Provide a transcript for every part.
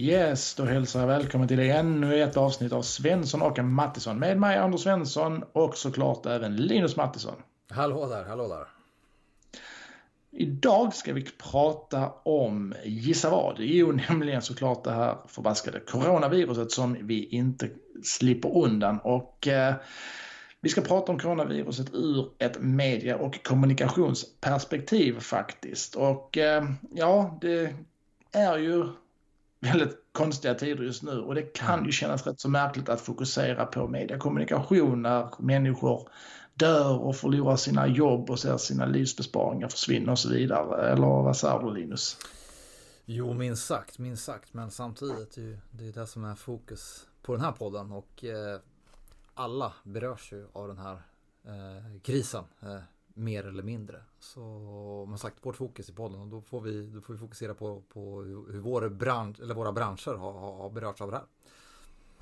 Yes, då hälsar jag välkommen till ännu ett avsnitt av Svensson och Mattisson med mig Anders Svensson och såklart även Linus Mattisson. Hallå där, hallå där. Idag ska vi prata om, gissa vad? Jo, nämligen såklart det här förbaskade coronaviruset som vi inte slipper undan. Och eh, vi ska prata om coronaviruset ur ett media och kommunikationsperspektiv faktiskt. Och eh, ja, det är ju väldigt konstiga tider just nu och det kan ju kännas rätt så märkligt att fokusera på mediekommunikation när människor dör och förlorar sina jobb och ser sina livsbesparingar försvinna och så vidare. Eller vad säger du Linus? Jo, minst sagt, minst sagt. Men samtidigt, det är det, det som är fokus på den här podden och eh, alla berörs ju av den här eh, krisen. Eh, mer eller mindre. Så man sagt, vårt fokus i podden och då får vi, då får vi fokusera på, på hur vår bransch, eller våra branscher har, har berörts av det här.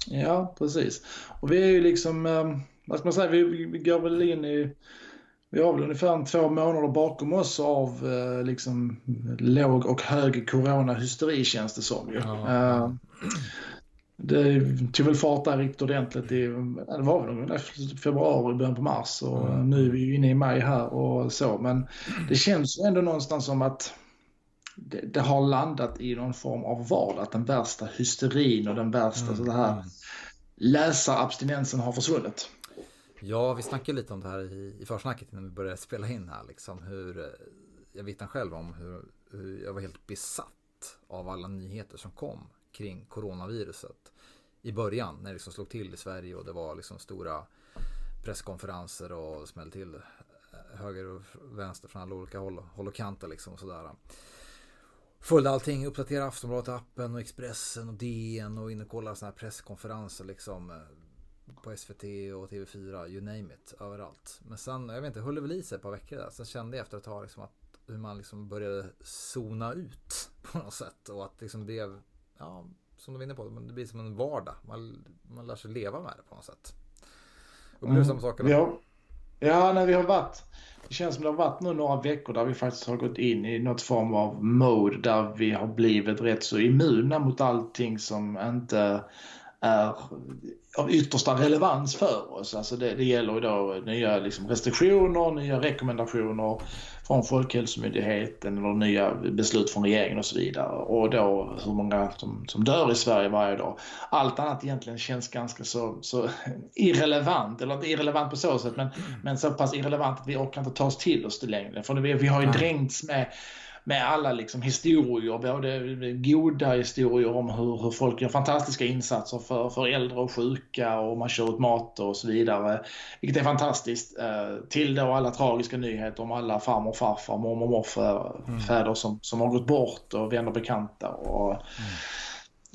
Ja, precis. Och vi är ju liksom, eh, vad ska man säga, vi, vi går väl in i, vi har väl ungefär två månader bakom oss av eh, liksom låg och hög coronahysteri känns det som ju. Ja. Uh, det tog väl fart där riktigt ordentligt i, det var väl februari, början på mars och mm. nu är vi ju inne i maj här och så. Men det känns ju ändå någonstans som att det, det, har landat i någon form av vardag. Att den värsta hysterin och den värsta mm. så här mm. läsarabstinensen har försvunnit. Ja, vi snackade lite om det här i, i försnacket innan vi började spela in här. Liksom, hur, eh, jag vittnar själv om hur, hur jag var helt besatt av alla nyheter som kom kring coronaviruset i början när det liksom slog till i Sverige och det var liksom stora presskonferenser och smällde till eh, höger och vänster från alla olika håll, håll och kanter liksom och sådär. Följde allting, uppdaterade Aftonbladet-appen och Expressen och DN och in och kollade sådana här presskonferenser liksom eh, på SVT och TV4, you name it, överallt. Men sen, jag vet inte, höll det väl i sig ett par veckor där. Sen kände jag efter ett tag liksom att hur man liksom började zona ut på något sätt och att liksom blev ja, som du var inne på, det blir som en vardag. Man, man lär sig leva med det på något sätt. Upplever mm. samma sak? Ja, ja när vi har varit, det känns som det har varit nu några veckor där vi faktiskt har gått in i något form av mode där vi har blivit rätt så immuna mot allting som inte är av yttersta relevans för oss. Alltså det, det gäller då nya liksom restriktioner, nya rekommendationer från Folkhälsomyndigheten eller nya beslut från regeringen och så vidare. Och då hur många som, som dör i Sverige varje dag. Allt annat egentligen känns ganska så, så irrelevant, eller inte irrelevant på så sätt men, men så pass irrelevant att vi orkar inte ta oss till oss det längre. För vi, vi har ju dränkts med med alla liksom historier, både goda historier om hur, hur folk gör fantastiska insatser för, för äldre och sjuka och man kör ut mat och så vidare. Vilket är fantastiskt. Eh, till då alla tragiska nyheter om alla farmor och farfar, mormor och morfäder mm. som, som har gått bort och vänner och bekanta. Och, mm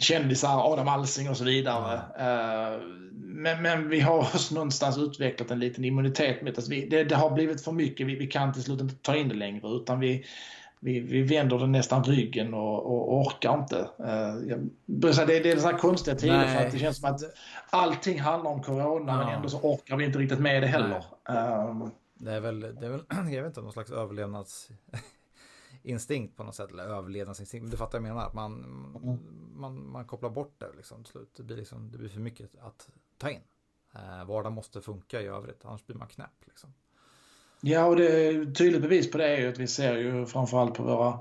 kändisar, Adam Alsing och så vidare. Uh, men, men, vi har också någonstans utvecklat en liten immunitet mot vi, det, det har blivit för mycket. Vi, vi kan till slut inte ta in det längre utan vi, vi, vi vänder den nästan ryggen och, och orkar inte. Uh, jag, det, det är så här konstiga tider för att det känns som att allting handlar om corona ja. men ändå så orkar vi inte riktigt med det heller. Uh, det är väl, det är väl jag vet inte, någon slags överlevnadsinstinkt på något sätt. Eller överlevnadsinstinkt, men du fattar vad jag menar. Man, mm. man, man kopplar bort det liksom till slut. Det blir, liksom, det blir för mycket att ta in. Uh, vardagen måste funka i övrigt, annars blir man knäpp. Liksom. Ja, och det är tydligt bevis på det är ju att vi ser ju framförallt på våra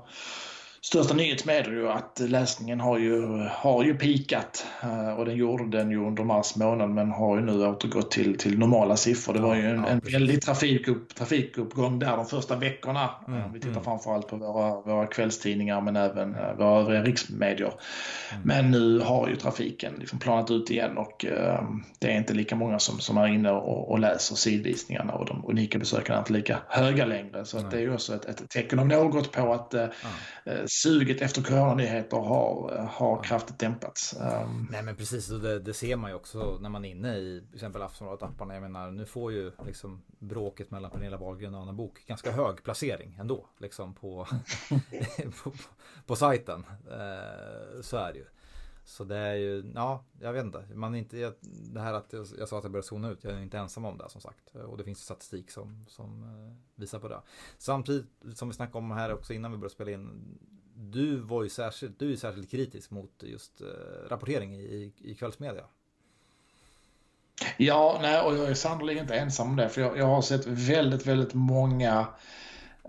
största nyhetsmedier ju att läsningen har ju, har ju pikat eh, och den gjorde den ju under mars månad men har ju nu återgått till, till normala siffror. Det var ju en, en väldig trafikupp, trafikuppgång där de första veckorna. Mm, vi tittar mm. framförallt på våra, våra kvällstidningar men även eh, våra övriga riksmedier. Mm. Men nu har ju trafiken liksom planat ut igen och det är inte lika många som, som är inne och, och läser sidvisningarna och de unika besökarna är inte lika höga längre. Så det är ju också ett, ett tecken om något på att uh, suget efter coronanyheter har, har kraftigt dämpats. Um... Nej men precis, det, det, ser man ju också när man är inne i till exempel Aftonbladet-apparna. Jag menar, nu får ju liksom bråket mellan Pernilla Wahlgren och Anna Bok ganska hög placering ändå. Liksom på, på, på, på sajten. Eh, så är det ju. Så det är ju, ja, jag vet inte. Man inte det här att jag, jag sa att jag började zona ut, jag är inte ensam om det som sagt. Och det finns statistik som, som eh, visar på det. Samtidigt som vi snackade om här också innan vi började spela in du var ju särskilt, du är särskilt kritisk mot just eh, rapportering i, i kvällsmedia. Ja, nej, och jag är sannolikt inte ensam om det. För jag, jag har sett väldigt, väldigt många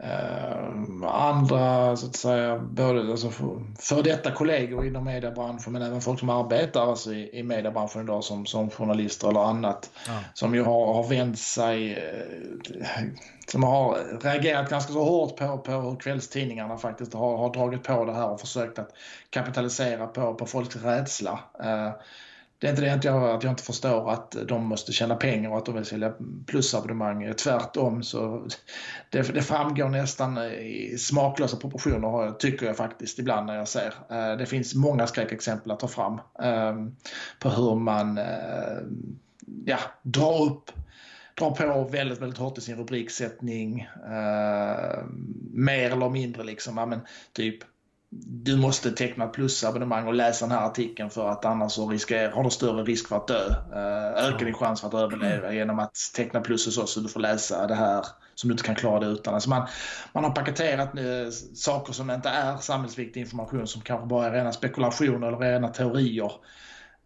eh, andra, så att säga, både alltså, för, för detta kollegor inom mediebranschen men även folk som arbetar alltså, i, i mediebranschen idag som, som journalister eller annat. Ja. Som ju har, har vänt sig, eh, som har reagerat ganska så hårt på, på hur kvällstidningarna faktiskt har, har dragit på det här och försökt att kapitalisera på, på folks rädsla. Eh, det är inte det att jag, att jag inte förstår att de måste tjäna pengar och att de vill sälja plusabonnemang. Tvärtom så det, det framgår nästan i smaklösa proportioner tycker jag faktiskt ibland när jag ser. Eh, det finns många skräckexempel att ta fram ehm, på hur man eh, ja, drar upp drar på väldigt, väldigt hårt i sin rubriksättning. Eh, mer eller mindre liksom, ja men typ du måste teckna plusabonnemang och läsa den här artikeln för att annars så riskerar, har du större risk för att dö. Uh, ökar din chans för att överleva genom att teckna plus hos oss så du får läsa det här som du inte kan klara det utan. Alltså man, man har paketerat uh, saker som inte är samhällsviktig information som kanske bara är rena spekulationer eller rena teorier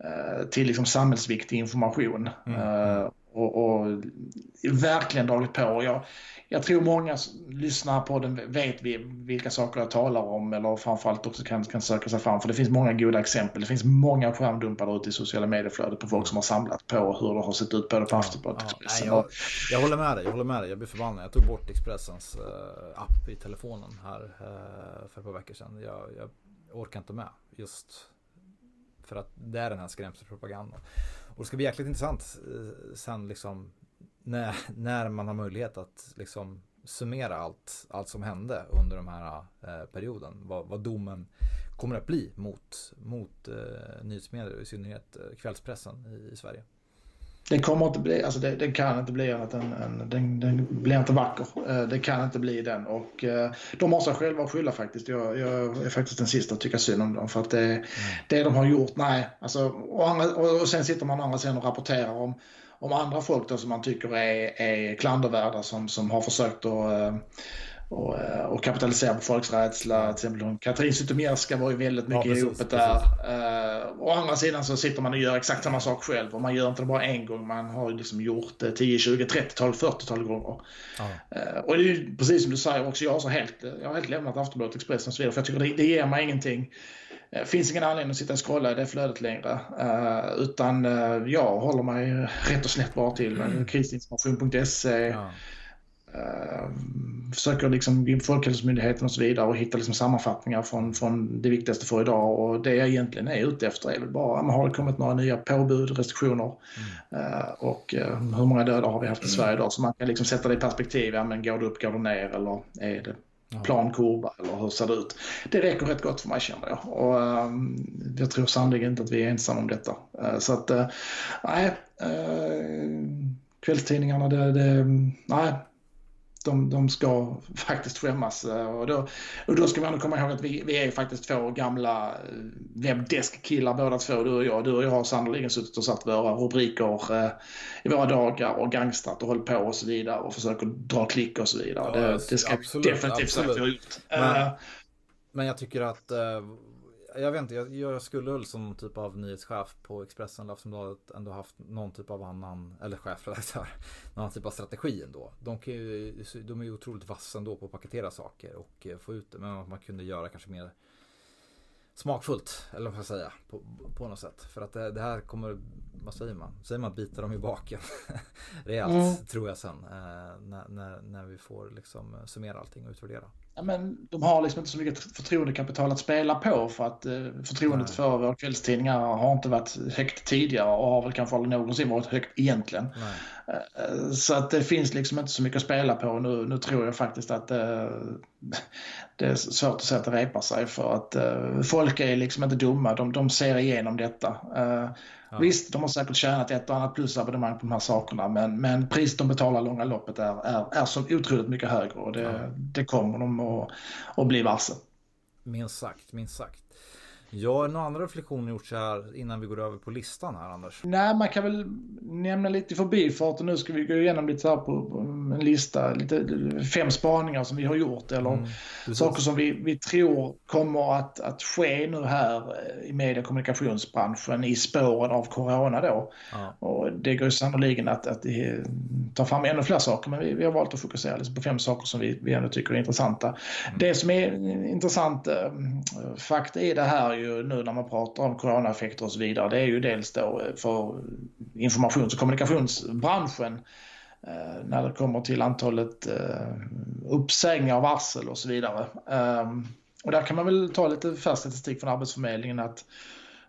uh, till liksom samhällsviktig information. Mm. Och, och verkligen dragit på. Jag, jag tror många lyssnare på den vet vilka saker jag talar om eller framförallt också kan, kan söka sig fram. För det finns många goda exempel. Det finns många skärmdumpar ute i sociala medieflödet på folk som har samlat på hur det har sett ut både på Aftonbladet och Expressen. jag, jag, håller med dig, jag håller med dig. Jag blir förbannad. Jag tog bort Expressens uh, app i telefonen här uh, för ett par veckor sedan. Jag, jag orkar inte med just för att det är den här skrämselpropagandan. Och det ska bli jäkligt intressant eh, sen liksom när, när man har möjlighet att liksom summera allt, allt som hände under den här eh, perioden. Vad, vad domen kommer att bli mot, mot eh, nyhetsmedier, i synnerhet eh, kvällspressen i, i, Sverige. Det kommer inte bli, alltså det, det kan inte bli annat än, en, den, den blir inte vacker. Eh, det kan inte bli den och eh, de har sig själva att skylla faktiskt. Jag, jag, är faktiskt den sista att tycka synd om dem för att det, mm. det de har gjort, nej. Alltså, och, andra, och sen sitter man å andra sidan och rapporterar om om andra folk då som man tycker är, är klandervärda som, som har försökt att eh, och, och eh, kapitalisera på folks rädsla. Till exempel Katrin Zytomierska var ju väldigt mycket ja, i ropet där. Uh, å andra sidan så sitter man och gör exakt samma sak själv och man gör inte det bara en gång. Man har liksom gjort det 10, 20, 30-tal, 40-tal gånger. Ja. Uh, och det är ju precis som du säger också, jag har, så helt, jag har helt lämnat Aftonbladet, Expressen och så vidare för jag tycker det, det ger mig ingenting. Det finns ingen anledning att sitta och scrolla i det flödet längre. Uh, utan jag håller mig rätt och slätt bara till mm. krisinformation.se. Ja. Uh, försöker liksom Folkhälsomyndigheten och så vidare och hitta liksom sammanfattningar från, från det viktigaste för idag. Och det jag egentligen är ute efter är bara, men har det kommit några nya påbud, restriktioner? Mm. Uh, och uh, hur många döda har vi haft i Sverige idag? Så man kan liksom sätta det i perspektiv. Ja, men går det upp, går det ner eller är det plankurva eller hur ser det ut? Det räcker rätt gott för mig känner jag. Och, jag tror sannolikt inte att vi är ensamma om detta. Så att, uh, nej. Kvällstidningarna, det, det, nej, de, de ska faktiskt skämmas. Och då, och då ska man komma ihåg att vi, vi är faktiskt två gamla eh, webbdeskkillar båda två, du och jag. Du och jag har sannolikt suttit och satt våra rubriker eh, i våra dagar och gangstrat och hållit på och så vidare och försöker dra klick och så vidare. Ja, det, det, ska absolut, definitivt säga att vi har gjort. Men, men jag tycker att uh, jag vet inte, jag, jag skulle väl som typ av nyhetschef på Expressen eller Aftonbladet ändå haft någon typ av annan, eller chefredaktör, någon annan typ av strategi ändå. De, kan ju, de är ju otroligt vassa ändå på att paketera saker och eh, få ut det, men man kunde göra kanske mer smakfullt, eller vad man ska säga, på, på något sätt. För att det, det, här kommer, vad säger man? Säger man bita dem i baken rejält, mm. tror jag sen, eh, när, när, när vi får liksom summera allting och utvärdera ja, men de har liksom inte så mycket förtroendekapital att spela på för att eh, förtroendet Nej. för våra kvällstidningar har inte varit högt tidigare och har väl kanske aldrig någonsin varit högt egentligen. Eh, så att det finns liksom inte så mycket att spela på. Nu, nu tror jag faktiskt att eh, det är svårt att säga att det repar sig för att eh, folk är liksom inte dumma. De, de ser igenom detta. Ja. Visst, de har säkert tjänat ett och annat plusabonnemang på de här sakerna men, men priset de betalar långa loppet är, är, är så otroligt mycket högre och det, ja. det kommer de att, att bli varse. Minst sagt, minst sagt. Ja, är det några andra reflektioner gjorts här innan vi går över på listan här Anders? Nej, man kan väl nämna lite i förbifarten. Nu ska vi gå igenom lite här på, på en lista, lite fem spaningar som vi har gjort eller mm, saker som vi, vi tror kommer att, att ske nu här i media och kommunikationsbranschen i spåren av corona då. Ja. Och det går sannolikt att, att ta fram ännu fler saker, men vi, vi har valt att fokusera på fem saker som vi, vi ändå tycker är intressanta. Mm. Det som är intressant äh, fakta i det här ju nu när man pratar om coronaeffekter och så vidare, det är ju dels då för informations och kommunikationsbranschen eh, när det kommer till antalet eh, uppsägningar, varsel och så vidare. Ehm, och där kan man väl ta lite färsk statistik från Arbetsförmedlingen att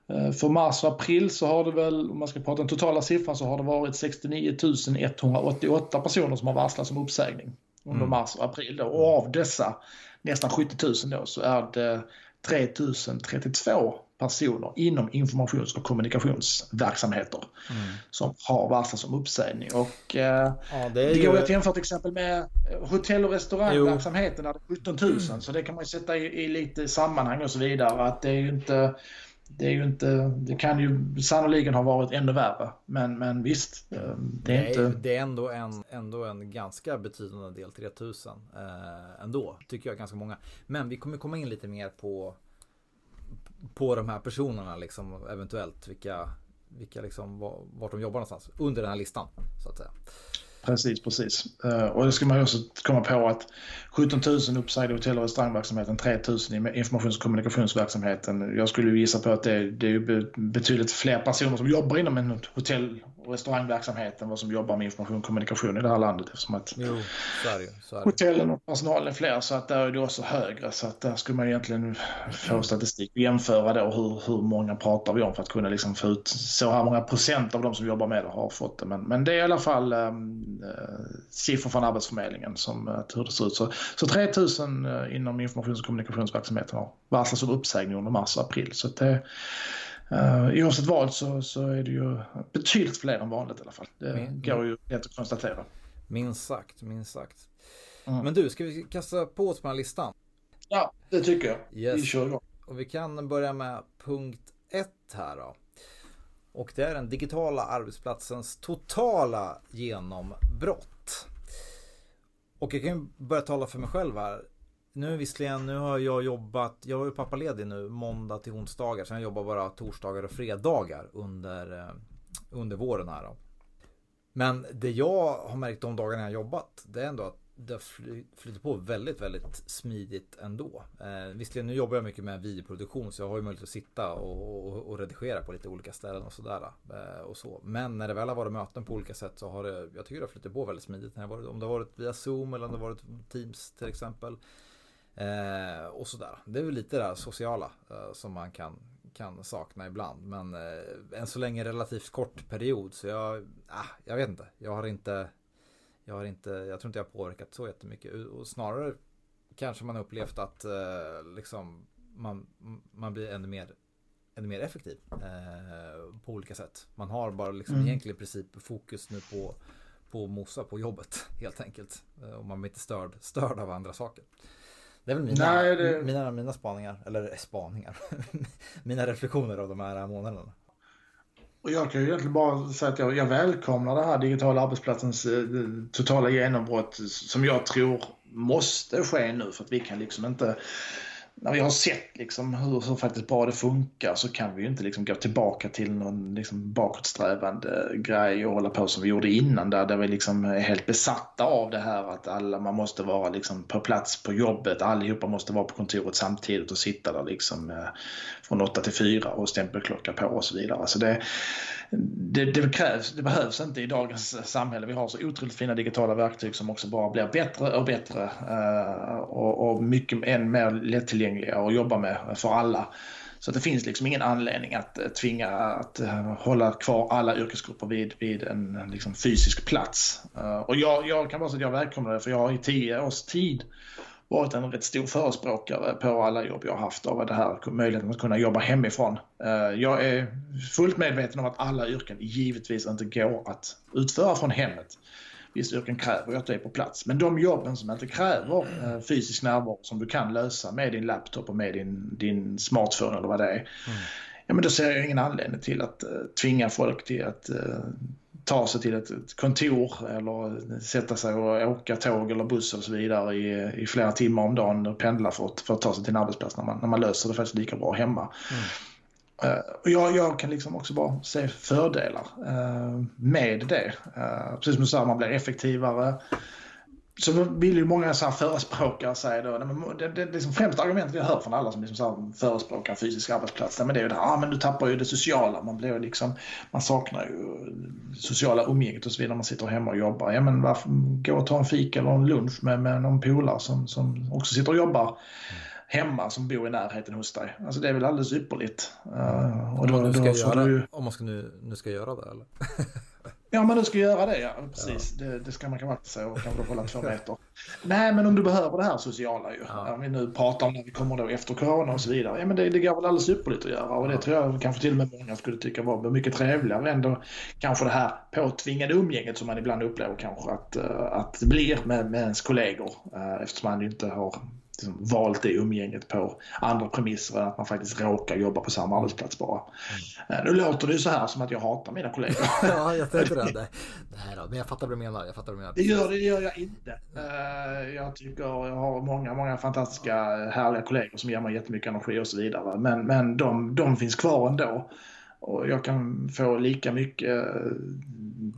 eh, för mars och april så har det väl, om man ska prata den totala siffran, så har det varit 69 188 personer som har varslats om uppsägning under mm. mars och april. Då. Och av dessa nästan 70 000 då så är det 3032 personer inom informations och kommunikationsverksamheter mm. som har varslats om uppsägning. Och, eh, ja, det, det går ju... att jämföra till exempel med hotell och restaurangverksamheten där det är 17 000 mm. så det kan man ju sätta i, i, lite sammanhang och så vidare. Att det är inte det, är ju inte, det kan ju sannoliken ha varit ännu värre. Men, men visst, eh, det är, är inte... Det är ändå en, ändå en ganska betydande del, 3000 eh, ändå. Tycker jag ganska många. Men vi kommer komma in lite mer på på de här personerna liksom eventuellt vilka, vilka liksom, vart de jobbar någonstans under den här listan så att säga. Precis, precis. Eh, och det ska man också komma på att 17 000 uppsagda hotell och restaurangverksamheten, 3 000 i informations och kommunikationsverksamheten. Jag skulle gissa på att det, det är betydligt fler personer som jobbar inom en hotell och restaurangverksamhet än vad som jobbar med information och kommunikation i det här landet eftersom att jo, så hotellen och personalen är fler så att där är det också högre så att där skulle man egentligen få statistik och jämföra då hur, hur många pratar vi om för att kunna liksom få ut så här många procent av de som jobbar med det har fått det. Men, men det är i alla fall um, siffror från Arbetsförmedlingen som uh, hur det ser ut. Så, så 3000 uh, inom informations och kommunikationsverksamheten har varslats om uppsägning under mars och april. Så det Uh, oavsett vad så, så är det ju betydligt fler än vanligt i alla fall. Det min, går ju lätt att konstatera. Minst sagt, minst sagt. Mm. Men du, ska vi kasta på oss den här listan? Ja, det tycker jag. Yes. Vi kör igång. Och vi kan börja med punkt ett här då. Och det är den digitala arbetsplatsens totala genombrott. Och jag kan börja tala för mig själv här nu visserligen, nu har jag jobbat, jag var ju pappaledig nu måndag till onsdagar. Sen jag jobbar bara torsdagar och fredagar under, eh, under våren här då. Men det jag har märkt de dagarna jag jobbat, det är ändå att det flyter på väldigt, väldigt smidigt ändå. Eh, visserligen, nu jobbar jag mycket med videoproduktion så jag har ju möjlighet att sitta och, och, och redigera på lite olika ställen och sådär. Eh, och så. Men när det väl har varit möten på olika sätt så har det, jag tycker det har flutit på väldigt smidigt. När varit, om det har varit via Zoom eller om det har varit Teams till exempel. Eh, och sådär. Det är väl lite det där sociala eh, som man kan, kan sakna ibland. Men eh, än så länge relativt kort period. Så jag, ah, jag vet inte. Jag har inte, jag har inte, jag tror inte jag har påverkat så jättemycket. Och snarare kanske man upplevt att eh, liksom man, man blir ännu mer ännu mer effektiv eh, på olika sätt. Man har bara liksom mm. egentligen i princip fokus nu på på mosa på jobbet helt enkelt. Eh, och man blir inte störd, störd av andra saker. Det är väl mina, Nej, det... mina, mina spaningar, eller spaningar, mina reflektioner av de här månaderna. Och jag kan ju egentligen bara säga att jag, jag välkomnar det här digitala arbetsplatsens eh, totala genombrott som jag tror måste ske nu för att vi kan liksom inte när vi har sett liksom hur, hur faktiskt bra det funkar så kan vi ju inte liksom gå tillbaka till någon liksom bakåtsträvande grej och hålla på som vi gjorde innan där, där vi liksom är helt besatta av det här att alla, man måste vara liksom på plats på jobbet, allihopa måste vara på kontoret samtidigt och sitta där liksom eh, från 8 till 4 och stämpelklocka på och så vidare. Så det, det, det, krävs, det behövs inte i dagens samhälle. Vi har så otroligt fina digitala verktyg som också bara blir bättre och bättre eh, och, och, mycket än mer lättillgängliga och jobba med för alla. Så det finns liksom ingen anledning att eh, tvinga att eh, hålla kvar alla yrkesgrupper vid, vid en liksom, fysisk plats. Eh, och jag, jag kan bara säga att jag välkomnar det för jag har i tio års tid varit en rätt stor förespråkare på alla jobb jag har haft av det här möjligheten att kunna jobba hemifrån. Jag är fullt medveten om att alla yrken givetvis inte går att utföra från hemmet vissa yrken kräver att du är på plats. Men de jobben som inte kräver eh, fysisk närvaro som du kan lösa med din laptop och med din, din smartphone eller vad det är. Mm. Ja, men då ser jag ingen anledning till att uh, tvinga folk till att uh, ta sig till ett, ett, kontor eller sätta sig och åka tåg eller buss och så vidare i, i flera timmar om dagen och pendla för att, för att ta sig till en arbetsplats när man, när man löser det faktiskt lika bra hemma. Mm. Eh, och jag, jag, kan liksom också bara se fördelar uh, med det. Uh, precis som du sa, man blir effektivare så vill ju många så här förespråkare säga då, det, det, det som främsta argumentet jag hör från alla som liksom så förespråkar fysisk arbetsplats, men det är ju det här, ah, men du tappar ju det sociala, man blir liksom, man saknar ju sociala umgänget och så vidare man sitter hemma och jobbar. Ja men varför, gå och ta en fika eller en lunch med, med någon polare som, som också sitter och jobbar hemma som bor i närheten hos dig. Alltså det är väl alldeles ypperligt. Uh, och då, om man nu ska, göra, du... om man ska nu, nu ska göra det eller? Ja, man nu ska göra det, ja. Precis. Ja. Det, det, ska man kanske inte säga och kanske hålla två meter. Nej, men om du behöver det här sociala ju. Ja. Om vi nu pratar om när vi kommer då efter corona och så vidare. Ja, men det, det går väl alldeles ypperligt att göra och det tror jag kanske till och med många skulle tycka var mycket trevligare än då kanske det här påtvingade umgänget som man ibland upplever kanske att, eh, att det blir med, med ens kollegor eh, eftersom man inte har liksom valt det umgänget på andra premisser än att man faktiskt råkar jobba på samma arbetsplats bara. Mm. Nu låter det ju så här som att jag hatar mina kollegor. ja, jag tänkte det. Nej då, men jag fattar vad du menar. Jag fattar vad du menar. Det gör, det gör jag inte. Eh, jag tycker jag har många, många fantastiska härliga kollegor som ger mig jättemycket energi och så vidare. Men, men de, de finns kvar ändå. Och jag kan få lika mycket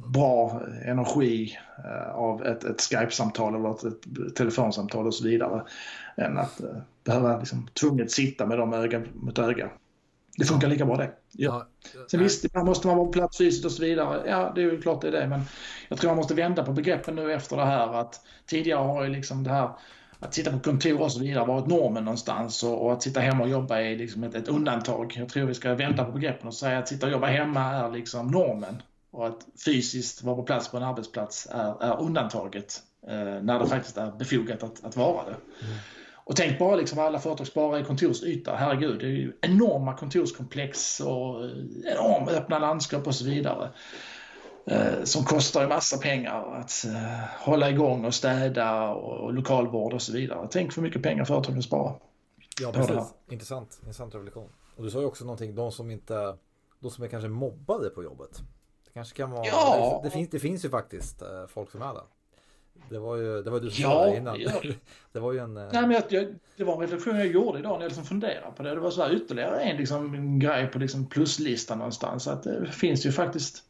bra energi eh, av ett, ett Skype-samtal eller ett, ett, telefonsamtal och så vidare. Än att uh, behöva liksom, tvunget sitta med dem öga mot öga. Det funkar lika bra det. Ja. Sen visst, ibland måste man vara på plats fysiskt och så vidare. Ja, det är ju klart det är det. Men jag tror man måste vända på begreppen nu efter det här. Att tidigare har ju liksom det här att sitta på kontor och så vidare varit normen någonstans och, och att sitta hemma och jobba är liksom ett, ett, undantag. Jag tror vi ska vända på begreppen och säga att sitta och jobba hemma är liksom normen och att fysiskt vara på plats på en arbetsplats är, är undantaget eh, när det faktiskt är befogat att, att vara det. Mm. Och tänk bara liksom alla företag sparar i kontorsyta. Herregud, det är ju enorma kontorskomplex och eh, enorma öppna landskap och så vidare. Eh, som kostar en massa pengar att eh, hålla igång och städa och, lokalvård och så vidare. Tänk för mycket pengar företagen sparar. Ja, precis. Intressant, intressant reflektion. Och du sa ju också någonting, de som inte, de som är kanske mobbade på jobbet. Det kanske kan vara, ja. det, det, finns, det finns ju faktiskt folk som är det. Det var ju det var du som ja, sa det innan. Ja. det var ju en... Nej, men jag, det var en reflektion jag gjorde idag när jag liksom funderade på det. Det var så här ytterligare en liksom, grej på liksom pluslistan någonstans. Att det finns ju faktiskt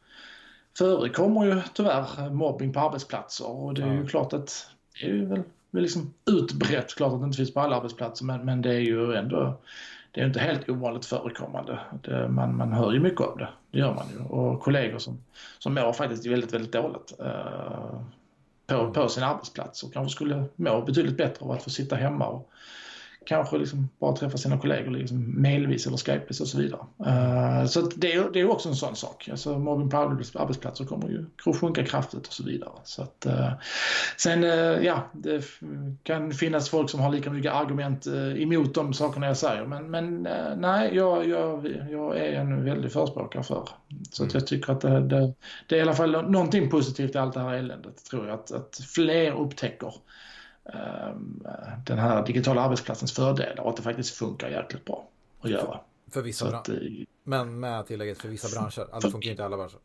förekommer ju tyvärr mobbing på arbetsplatser och det är ju klart att det är ju väl, liksom utbrett. Klart att det inte finns på alla arbetsplatser men, men det är ju ändå det är inte helt ovanligt förekommande. Det, man, man hör ju mycket om det, det gör man ju. Och kollegor som, som mår faktiskt väldigt, väldigt dåligt eh, på, på sin arbetsplats och kanske skulle må betydligt bättre av att få sitta hemma och kanske liksom bara träffa sina kollegor liksom mailvis eller skypevis och så vidare. Uh, så det är, det är också en sån sak. Alltså mobbing på arbetsplatser kommer ju sjunka kraftigt och så vidare. Så att, uh, sen, uh, ja, det kan finnas folk som har lika mycket argument emot de sakerna jag säger. Men, men nej, jag, jag, jag är en väldig förespråkare för. Så att jag tycker att det, det, det är i alla fall någonting positivt i allt det här eländet, tror jag. Att, att fler upptäcker den här digitala arbetsplatsens fördelar och att det faktiskt funkar jäkligt bra att göra. För vissa branscher. Men med tillägget för vissa branscher. Alltså, det funkar inte i alla branscher.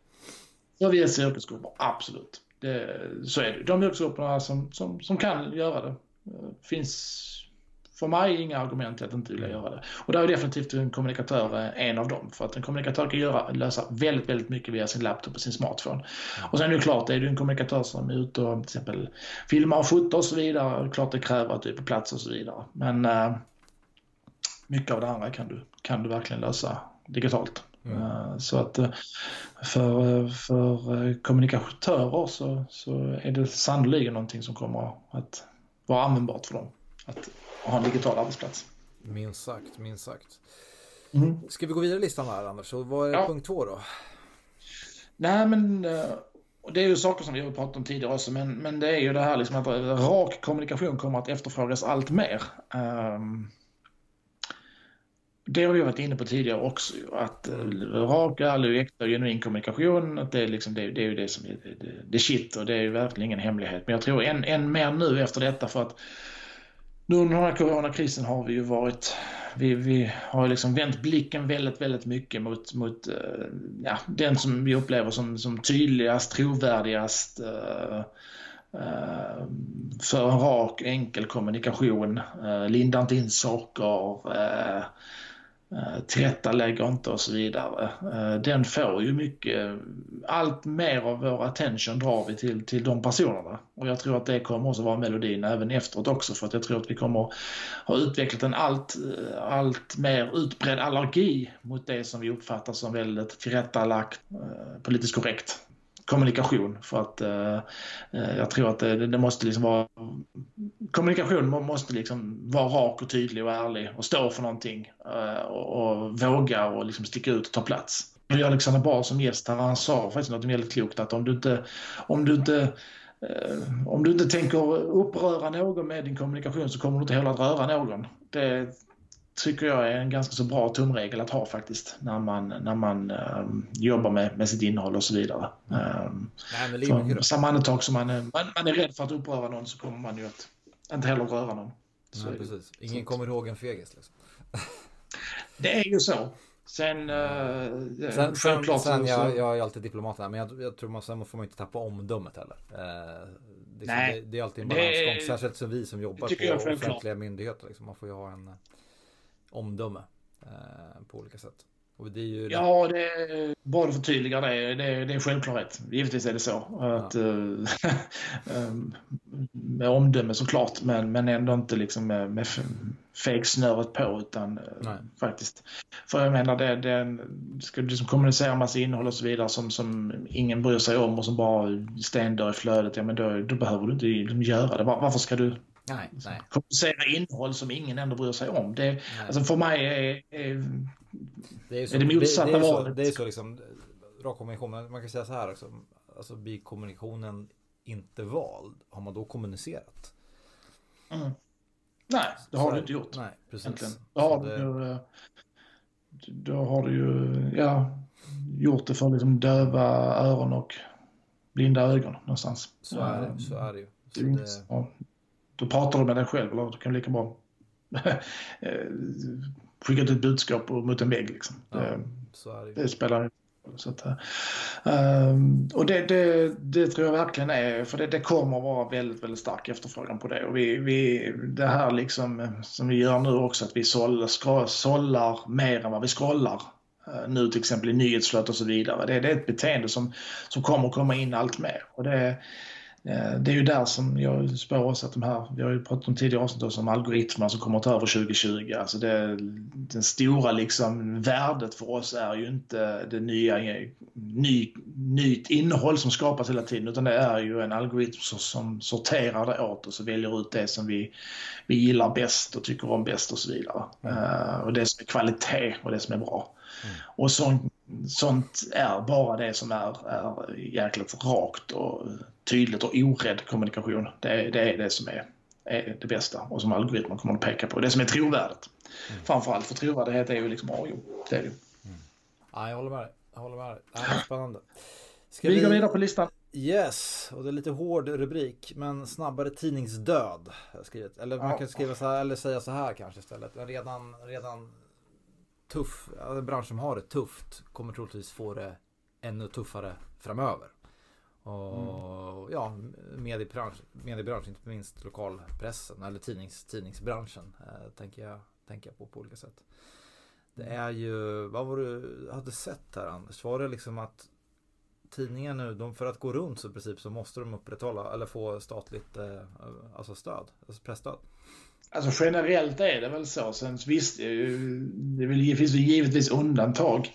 För vissa yrkesgrupper, absolut. Det, så är det. De yrkesgrupperna som, som, som kan göra det eh, finns för mig inga argument till att inte vilja göra det. Och där är definitivt en kommunikatör eh, en av dem. För att en kommunikatör kan göra, lösa väldigt, väldigt mycket via sin laptop och sin smartphone. Och sen är det klart, är du en kommunikatör som är ute och till exempel filmar och fotar och så vidare, klart det kräver att du är på plats och så vidare. Men äh, mycket av det andra kan du, kan du verkligen lösa digitalt. Mm. Uh, så att för, för kommunikatörer så, så är det sannolikt någonting som kommer att vara användbart för dem. Att och ha en digital arbetsplats. Minst sagt, minst sagt. Mm. Ska vi gå vidare i listan här Anders? Så vad är ja. punkt två då? Nej men eh, det är ju saker som vi har pratat om tidigare också men, men det är ju det här liksom att rak kommunikation kommer att efterfrågas allt mer. Um, det har vi varit inne på tidigare också. Att mm. rak, ärlig, äkta och genuin kommunikation, att det, är liksom, det, det är ju det som är det, det shit och det är ju verkligen ingen hemlighet. Men jag tror än, än mer nu efter detta för att nu under den här coronakrisen har vi ju varit, vi, vi har liksom vänt blicken väldigt, väldigt mycket mot, mot eh, ja, den som vi upplever som, som tydligast, trovärdigast, uh, uh, för en rak, enkel kommunikation. Uh, lindar inte in saker. Eh, tillrättalägger inte och så vidare. Eh, den får ju mycket, allt mer av vår attention drar vi till, till de personerna. Och jag tror att det kommer också vara melodin även efteråt också för att jag tror att vi kommer ha utvecklat en allt, eh, allt mer utbredd allergi mot det som vi uppfattar som väldigt tillrättalagt, politiskt korrekt kommunikation. För att eh, eh, jag tror att det, det, måste liksom vara... Kommunikation måste liksom vara rak och tydlig och ärlig och stå för någonting. Eh, och, och, våga och liksom sticka ut och ta plats. Alexander Bar som gäst här, han sa faktiskt något väldigt klokt att om du inte, om du inte eh, om du inte tänker uppröra någon med din kommunikation så kommer du inte heller att röra någon. Det tycker jag är en ganska så bra tumregel att ha faktiskt när man, när man um, jobbar med, med sitt innehåll och så vidare. Um, Nej, för samma andetag som man är, man, man, är rädd för att uppröra någon så kommer man ju att inte heller röra någon. Så Nej, precis. Ingen så. kommer ihåg en fegis. Liksom. det är ju så. Sen, uh, sen, självklart sen, sen jag, jag är alltid diplomat här, men jag, jag tror man sen får man inte tappa omdömet heller. Uh, det, Nej, det, det, är alltid en balansgång, särskilt som vi som jobbar på offentliga myndigheter. Liksom. Man får ju ha en omdöme eh, på olika sätt. Det ja, det att förtydliga det. Det är, det är självklarhet. Givetvis är det så. Att, ja. äh, med omdöme såklart, men, men ändå inte liksom med, med fejksnöret på utan Nej. faktiskt. För jag menar, det, det, ska du liksom kommunicera massa innehåll och så vidare som, som ingen bryr sig om och som bara stendör i flödet, ja men då, då behöver du inte liksom göra det. Varför ska du Nej, nej. Kommunicera innehåll som ingen ändå bryr sig om. Det, alltså för mig är, är, det, är, så, är det motsatta det, det, är så, valet. Det är så liksom, rak kommunikation, man kan säga så här också. Alltså blir kommunikationen inte vald, har man då kommunicerat? Mm. Nej, det har så, du inte gjort. Nej, precis. Då har, det... du, eh, då har du ju ja, gjort det för liksom döva öron och blinda ögon någonstans. Så är det, så är det ju. Så det, då pratar du med dig själv eller du kan lika bra eh, skicka ut ett budskap mot en vägg. Liksom. Ja, det, det. spelar så att, um, och det, det, det, tror jag verkligen är, för det, det kommer att vara väldigt, väldigt stark efterfrågan på det. Och vi, vi, det här liksom som vi gör nu också, att vi sållar, sållar mer än vad vi scrollar uh, nu till exempel i nyhetsflödet och så vidare. Det, det är ett beteende som, som kommer att komma in allt mer. Och det, Eh, det är ju där som jag spår också att de här, vi har ju pratat om tidigare avsnitt om algoritmerna som kommer att ta över 2020. Alltså det, den stora liksom värdet för oss är ju inte det nya, ny, nytt innehåll som skapas hela tiden utan det är ju en algoritm som sorterar det åt oss och väljer ut det som vi, vi gillar bäst och tycker om bäst och så vidare. Mm. Uh, och det som är kvalitet och det som är bra. Mm. Och sånt, sånt är bara det som är, är jäkligt rakt och tydligt och orädd kommunikation. Det, det är det som är, är, det bästa och som algoritmen kommer att peka på. Det som är trovärdigt. Mm. Framförallt för trovärdighet är ju liksom AI. Det är det. Mm. Ja, jag håller med dig. Jag håller med dig. Det är spännande. Ska vi, vi går vidare på listan. Yes, och det är lite hård rubrik, men snabbare tidningsdöd. Skrivit. Eller man kan skriva så här, eller säga så här kanske istället. Redan, redan tuff, en bransch som har det tufft kommer troligtvis få det ännu tuffare framöver. Och mm. ja, mediebransch, mediebransch, inte minst lokalpressen eller tidnings, tidningsbranschen eh, tänker, jag, tänker jag på på olika sätt. Det mm. är ju, vad var du hade sett här Anders? Var det liksom att tidningar nu, de, för att gå runt så i princip så måste de upprätthålla eller få statligt eh, alltså stöd, alltså pressstöd. Alltså generellt är det väl så. Sen visst, eh, det finns givetvis undantag.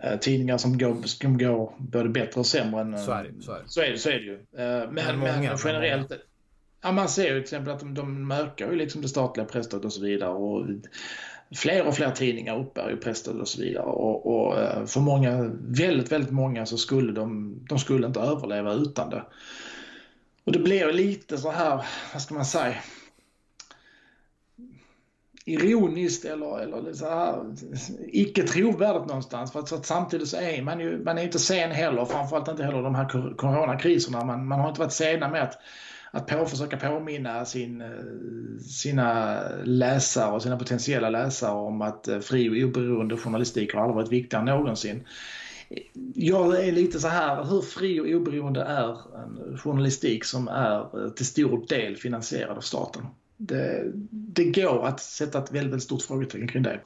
Mm. Eh, tidningar som går, som går både bättre och sämre. Än, så är det, så är det. Så är det, så är det ju. Men, men, många, men generellt. Ja, man ser ju till exempel att de, de ökar ju liksom det statliga presstödet och så vidare. Och fler och fler tidningar uppbär ju presstöd och så vidare. Och, och, eh, för många, väldigt, väldigt många så skulle de, de skulle inte överleva utan det. Och det blir lite så här, vad ska man säga? Ironiskt eller, eller så här, icke trovärdigt någonstans. För att, så att samtidigt så är man ju man är inte sen heller, framförallt inte heller de här coronakriserna. Man, man har inte varit sena med att att på, försöka påminna sin, eh, sina läsare och sina potentiella läsare om att eh, fri och oberoende journalistik har aldrig varit viktigare än någonsin. Jag är lite så här, hur fri och oberoende är en journalistik som är eh, till stor del finansierad av staten? Det, det går att sätta ett väldigt, väldigt stort frågetecken kring det.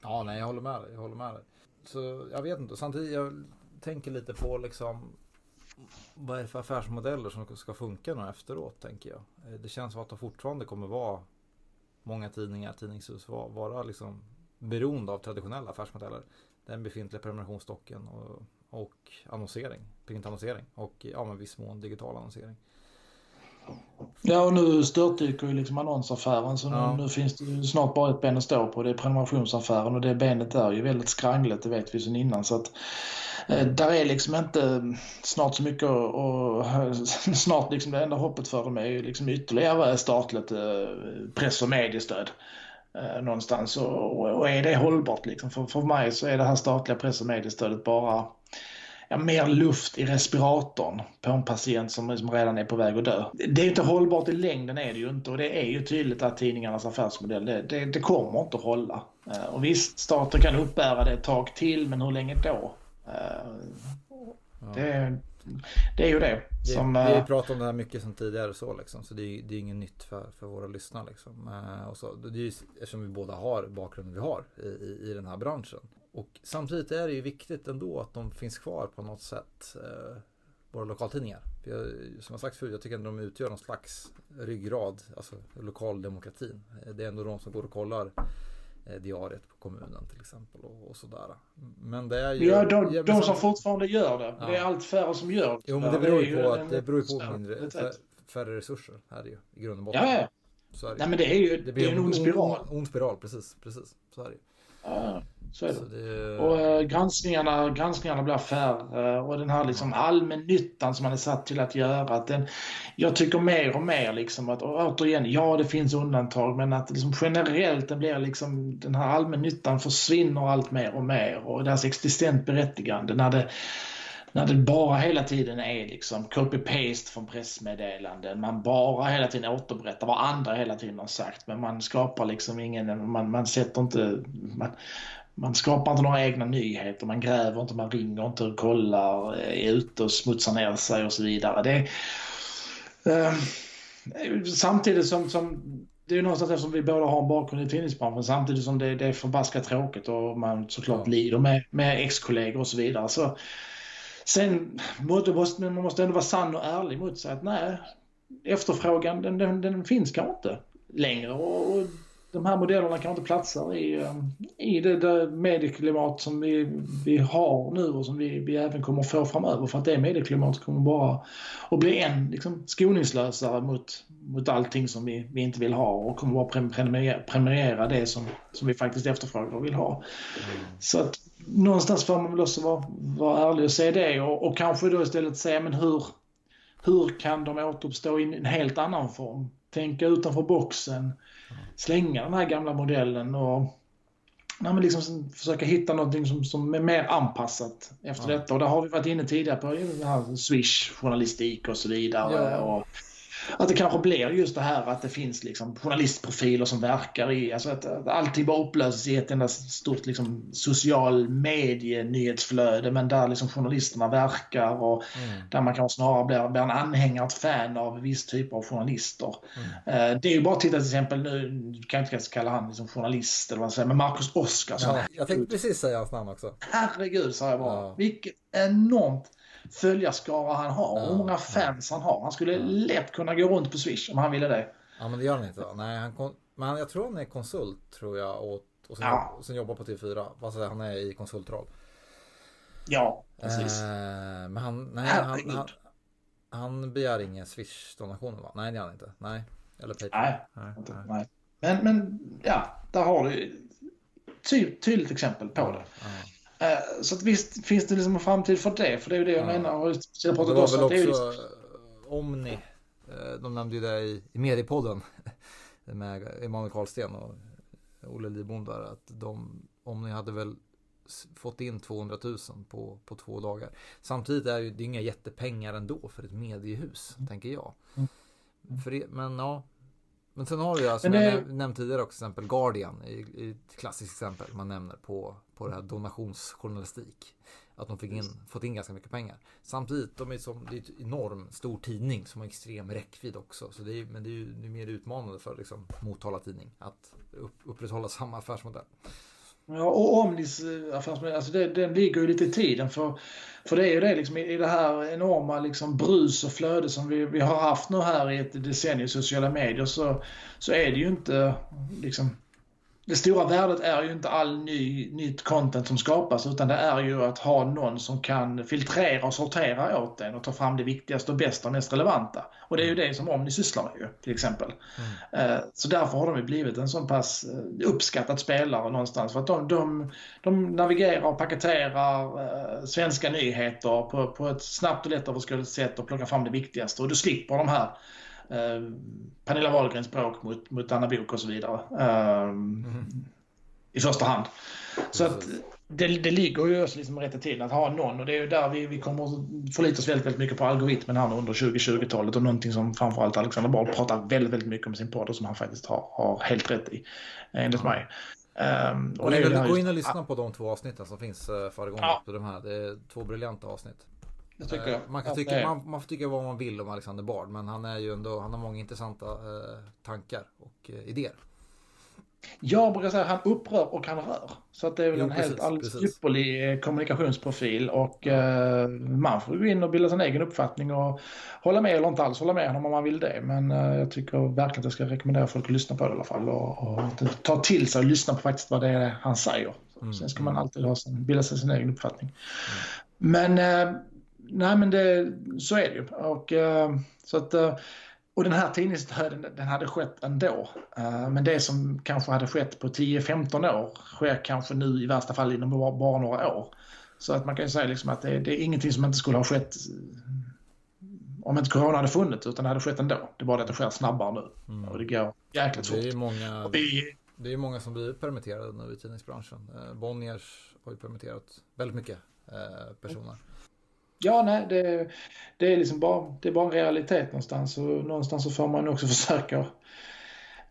Ja, nej, jag håller med dig. Jag håller med dig. Så jag vet inte. Samtidigt, jag tänker lite på liksom vad är det för affärsmodeller som ska funka nu efteråt tänker jag. Eh, det känns som att det fortfarande kommer vara många tidningar, tidningshus vara, vara liksom beroende av traditionella affärsmodeller. Den befintliga prenumerationsstocken och, och annonsering, printannonsering och ja, men viss mån digital annonsering. Ja, och nu störtdyker ju liksom annonsaffären så ja. nu, nu, finns det snart bara ett ben att stå på. Det är prenumerationsaffären och det benet är ju väldigt skrangligt, det vet vi sedan innan. Så att, eh, där är liksom inte snart så mycket och, snart liksom det enda hoppet för dem är ju liksom ytterligare statligt eh, press och mediestöd eh, någonstans. Och, och, är det hållbart liksom? För, för mig så är det här statliga press och mediestödet bara ja, mer luft i respiratorn på en patient som, som redan är på väg att dö. Det är inte hållbart i längden är det ju inte och det är ju tydligt att tidningarnas affärsmodell, det, det, det kommer inte att hålla. Eh, och visst, staten kan uppbära det ett tag till, men hur länge då? Eh, det, det är ju det. Som, vi har ju eh, pratat om det här mycket som tidigare så liksom. Så det är, det är inget nytt för, för våra lyssnare liksom. Och så, det är ju, eftersom vi båda har bakgrunden vi har i, i, i den här branschen. Och samtidigt är det ju viktigt ändå att de finns kvar på något sätt. Eh, våra lokaltidningar. Jag, som jag sagt förut, jag tycker att de utgör någon slags ryggrad, alltså lokaldemokratin. Det är ändå de som går och kollar eh, diariet på kommunen till exempel och, och sådär. Men det är ju... Ja, de, ja, de som fortfarande gör det. Ja. Det är allt färre som gör det. Jo, men det beror ju på, att, det beror på mindre, färre resurser här ju, i grund och botten. Ja, ja. Så är det. Nej, men det är ju det blir det är en ond spiral. Ond spiral, precis. precis. Så är det. Ja. Så är det. Så det... Och äh, granskningarna, granskningarna blir färre och den här liksom allmännyttan som man är satt till att göra. Att den, jag tycker mer och mer liksom att, och återigen, ja det finns undantag men att liksom generellt den blir liksom, den här allmännyttan försvinner allt mer och mer och deras existent berättigande när det när det bara hela tiden är liksom copy-paste från pressmeddelanden. Man bara hela tiden återberättar vad andra hela tiden har sagt. Men man skapar liksom ingen, man, man sätter inte, man, man skapar inte några egna nyheter, man gräver inte, man ringer inte och kollar, är ute och smutsar ner sig och så vidare. Det, eh, samtidigt som, som det är någonstans eftersom vi båda har en bakgrund i tidningsbranschen samtidigt som det, det är förbaskat tråkigt och man såklart lider med, med ex-kollegor och så vidare. Så, sen måste man måste ändå vara sann och ärlig mot sig att nej, efterfrågan den, den, den finns kanske inte längre och, och de här modellerna kanske inte platsar i, eh, i det, det medieklimat som vi, vi har nu och som vi, vi även kommer få framöver. För att det medieklimatet kommer bara att bli än liksom, skoningslösare mot, mot allting som vi, vi inte vill ha och kommer bara prenumerera, prenumerera det som, som vi faktiskt efterfrågar och vill ha. Mm. Så att någonstans får man väl också vara, vara ärlig och se det och, och kanske då istället säga men hur, hur kan de återuppstå i en helt annan form? Tänka utanför boxen slänga den här gamla modellen och nej, men liksom försöka hitta någonting som, som är mer anpassat efter ja. detta. Och där har vi varit inne tidigare på det här Swish-journalistik och så vidare. Ja. Och, att det kanske blir just det här att det finns liksom journalistprofiler som verkar i, alltså att, att allting bara upplöses i ett enda stort liksom, social medie-nyhetsflöde men där liksom journalisterna verkar och mm. där man kanske snarare blir, blir en anhängare, ett fan av viss typ av journalister. Mm. Uh, det är ju bara att titta till exempel nu, kan jag inte kalla han liksom journalist eller vad man säger, men Marcus Oskarsson. Ja, jag tänkte precis säga hans namn också. Herregud, sa jag bara. Ja. Vilket enormt följarskara han har och hur många fans han har. Han skulle lätt kunna gå runt på Swish om han ville det. Ja men det gör han inte. Nej, han, men jag tror han är konsult tror jag och, och sen, ja. sen jobbar på TV4. Alltså, han är i konsultroll. Ja, precis. Eh, men han, nej, han, han, han begär inga Swish-donationer va? Nej det gör han inte. Nej. Eller Patreon. Nej, nej, inte, nej. Men, men ja, där har du ty, tydligt exempel på det. Ja. Eh, så att visst finns det liksom en framtid för det, för det är ju det jag ja. menar. Och jag det var väl också liksom... Omni, eh, de nämnde ju det i, i mediepodden med Emanuel Karlsten och Olle Lidbom där, att de, om ni hade väl fått in 200 000 på, på två dagar. Samtidigt är det inga jättepengar ändå för ett mediehus, mm. tänker jag. Mm. Det, men ja, men sen har du ju, som det... jag nämnt tidigare också, exempel Guardian, i ett klassiskt exempel man nämner på, på det här donationsjournalistik. Att de fick in, fått in ganska mycket pengar. Samtidigt, de är som, det är en enorm stor tidning som har extrem räckvidd också. Så det är, men det är ju det är mer utmanande för liksom, Motala tidning att upp, upprätthålla samma affärsmodell. Ja, och Omnis affärsmodell, alltså det, den ligger ju lite i tiden. För, för det är ju det liksom, i det här enorma liksom, brus och flöde som vi, vi har haft nu här i ett decennium i sociala medier så, så är det ju inte liksom, det stora värdet är ju inte all ny, nytt content som skapas utan det är ju att ha någon som kan filtrera och sortera åt en och ta fram det viktigaste och bästa och mest relevanta. Och det är ju det som Omni sysslar med ju, till exempel. Mm. Eh, så därför har de ju blivit en så pass eh, uppskattad spelare någonstans. För att de, de, de navigerar och paketerar eh, svenska nyheter på, på ett snabbt och lättöverskådligt sätt och plockar fram det viktigaste. Och du slipper de här eh, Pernilla Wahlgrens bråk mot, mot Anna Bok och så vidare. Eh, mm. I första hand. Så att det, det ligger ju oss liksom rätt till att ha någon och det är ju där vi, vi kommer förlita oss väldigt, väldigt mycket på algoritmen här under 2020-talet och någonting som framförallt Alexander Bard pratar väldigt, väldigt mycket om sin podd och som han faktiskt har, har helt rätt i, enligt mig. Um, och gå, in, gå in och lyssna på de två avsnitten som finns uh, föregående. Ja. De här. Det är två briljanta avsnitt. Uh, man, kan tycka, man, man, får tycka vad man vill om Alexander Bard men han är ju ändå, han har många intressanta uh, tankar och idéer. Jag brukar säga att han upprör och han rör. Så att det är väl jo, en precis, helt alldeles ypperlig eh, kommunikationsprofil och eh, man får gå in och bilda sin egen uppfattning och hålla med eller inte alls hålla med honom om man vill det. Men eh, jag tycker verkligen att jag ska rekommendera folk att lyssna på det i alla fall och, och ta till sig och lyssna på faktiskt vad det är han säger. Mm. Sen ska man alltid ha sin, bilda sig sin egen uppfattning. Mm. Men eh, nej men det, så är det ju. Och, eh, så att eh, och den här tidningsdöden den hade skett ändå. Uh, men det som kanske hade skett på 10-15 år sker kanske nu i värsta fall inom bara några år. Så att man kan ju säga liksom att det, det, är ingenting som inte skulle ha skett eh, om inte corona hade funnits utan det hade skett ändå. Det är bara det att det sker snabbare nu. Mm. Och det går jäkligt fort. Det är många, vi, det är många som blir permitterade nu i tidningsbranschen. Eh, Bonniers har ju permitterat väldigt mycket personer. Ja, nej, det, det, är liksom bara, det är bara en realitet någonstans och någonstans så får man också försöka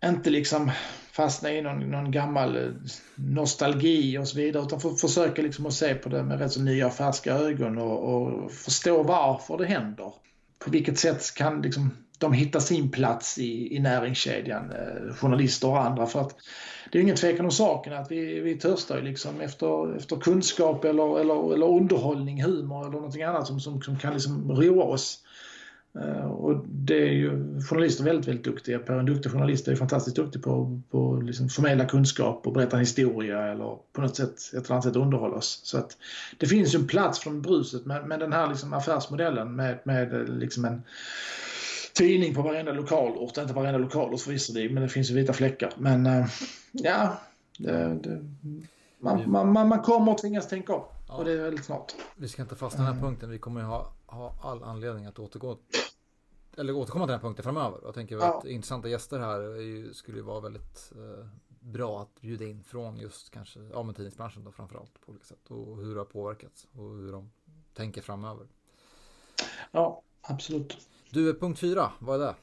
inte liksom fastna i någon, någon gammal eh, nostalgi och så vidare utan för, försöka liksom att se på det med rätt så nya färska ögon och, och förstå varför det händer. På vilket sätt kan liksom de hittar sin plats i, i näringskedjan, eh, journalister och andra. För att det är ingen tvekan om saken att vi, vi törstar liksom efter, efter kunskap eller, eller, eller underhållning, humor eller någonting annat som, som, som kan liksom roa oss. Eh, och det är ju journalister väldigt, väldigt duktiga på. En duktig journalist är fantastiskt duktig på att liksom förmedla kunskap och berätta en historia eller på något sätt, ett eller annat sätt underhålla oss. Så att det finns ju en plats från bruset men, men den här liksom affärsmodellen med, med liksom en tidning på varenda lokalort. Inte varenda lokalort förvisso, men det finns ju vita fläckar. Men uh, ja, det, det, man, man, man, man kommer att tvingas tänka om. Ja. Och det är väldigt snart. Vi ska inte fastna den här punkten. Vi kommer ha, ha all anledning att återgå eller återkomma till den här punkten framöver. Jag tänker ja. att intressanta gäster här ju, skulle ju vara väldigt eh, bra att bjuda in från just kanske ja, men tidningsbranschen då framförallt på olika sätt och hur det har påverkats och hur de tänker framöver. Ja, absolut. Du, punkt fyra, vad är det?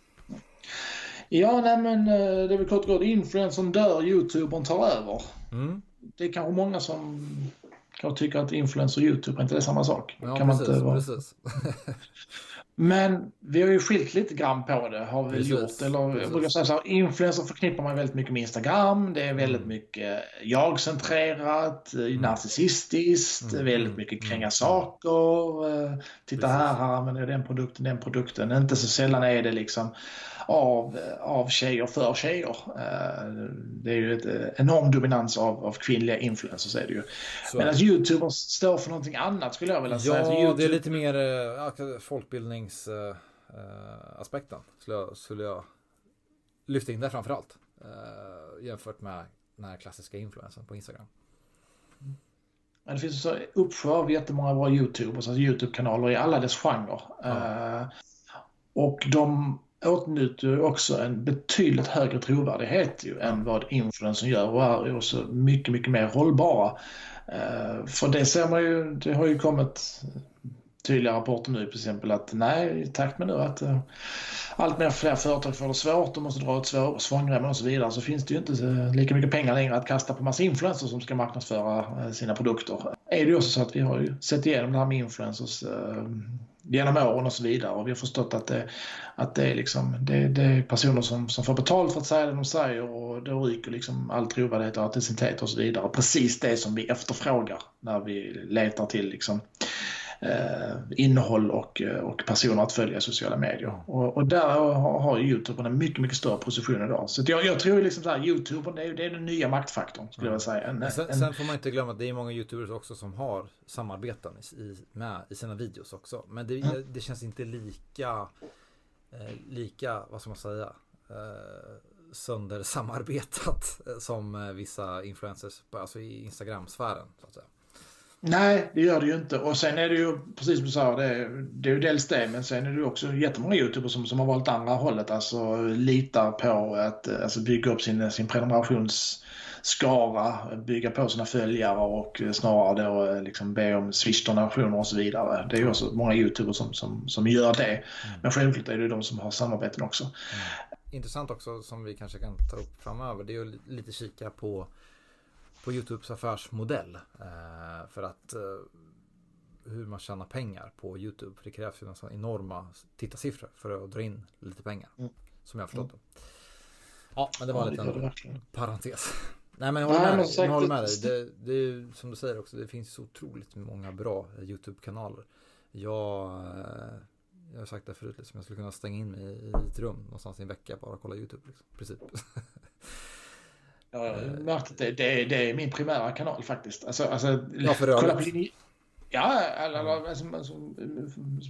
Ja, nej men eh, det är väl kort och gott influencern dör, youtubern tar över. Mm. Det är kanske många som kanske tycker att influencer och youtube är inte det samma sak. Ja, kan precis, man inte vara... precis. Men vi har ju skilt lite grann på det har vi gjort. Eller precis. jag brukar säga så här, influencer förknippar man väldigt mycket med Instagram. Det är väldigt mm. mycket jag-centrerat, mm. narcissistiskt, mm. väldigt mycket kränga mm. saker. Eh, titta precis. här, här använder jag den produkten, den produkten. Inte så sällan är det liksom av, av tjejer för tjejer. Eh, det är ju ett eh, enorm dominans av, av kvinnliga influencers är det ju. Medan Youtubers står för någonting annat skulle jag vilja ja, säga. Ja, YouTube... det är lite mer äh, folkbildningsaspekten äh, skulle, jag, skulle jag lyfta in där framförallt. Äh, jämfört med den här klassiska influensen på Instagram. Men det finns så uppsjö av jättemånga bra YouTubers, alltså YouTube-kanaler i alla dess genrer. Ja. och de åtnjuter också en betydligt högre trovärdighet ju, än vad influencern gör och är också mycket, mycket mer hållbara. Uh, för det ser man ju, det har ju kommit tydliga rapporter nu till exempel att nej, i takt med nu att uh, allt mer fler företag får det svårt och måste dra åt svångremmen och så vidare så finns det ju inte lika mycket pengar längre att kasta på massa influencers som ska marknadsföra sina produkter. Är det ju också så att vi har ju sett igenom det här med influencers genom åren och så vidare. Och vi har förstått att det, att det, är, liksom, det, det är personer som, som får betalt för att säga det de säger och då ryker liksom all trovärdighet och autenticitet och så vidare. Precis det som vi efterfrågar när vi letar till liksom, eh, innehåll och, och personer att följa i sociala medier. Och, och där har, har Youtube en mycket, mycket större position idag. Så jag, jag tror liksom så här, Youtube det är, det är den nya maktfaktorn skulle jag säga. En, sen, en... sen, får man inte glömma att det är många Youtubers också som har samarbeten i, med i sina videos också. Men det, mm. det känns inte lika, eh, lika, vad ska man säga, eh, söndersamarbetat som eh, vissa influencers, alltså i Instagram-sfären. Så att säga. Nej, det gör det ju inte. Och sen är det ju, precis som du sa, det, är, det är ju dels det, men sen är det ju också jättemånga YouTubers som, som har valt andra hållet. Alltså litar på att alltså, bygga upp sin, sin prenumerationsskara, bygga på sina följare och snarare då liksom be om swish-donationer och så vidare. Det är ju också många YouTubers som, som, som gör det. Mm. Men självklart är det ju de som har samarbeten också. Mm. Intressant också som vi kanske kan ta upp framöver, det är ju lite kika på på Youtubes affärsmodell. Eh, för att eh, hur man tjänar pengar på Youtube. För det krävs ju nästan enorma tittarsiffror för att dra in lite pengar. Mm. Som jag har förstått mm. det. Ja, men det var ja, en liten parentes. Nej men jag håller med, dig. Jag håller med dig. Det, det är som du säger också, det finns så otroligt många bra YouTube-kanaler. Jag, eh, jag har sagt det förut, liksom, jag skulle kunna stänga in mig i ett rum någonstans i en vecka bara och kolla YouTube. Liksom, princip. Jag har märkt att det, det, det, är min primära kanal faktiskt. Alltså, alltså, ja, för kolla på linje... Ja, eller, eller alltså, alltså,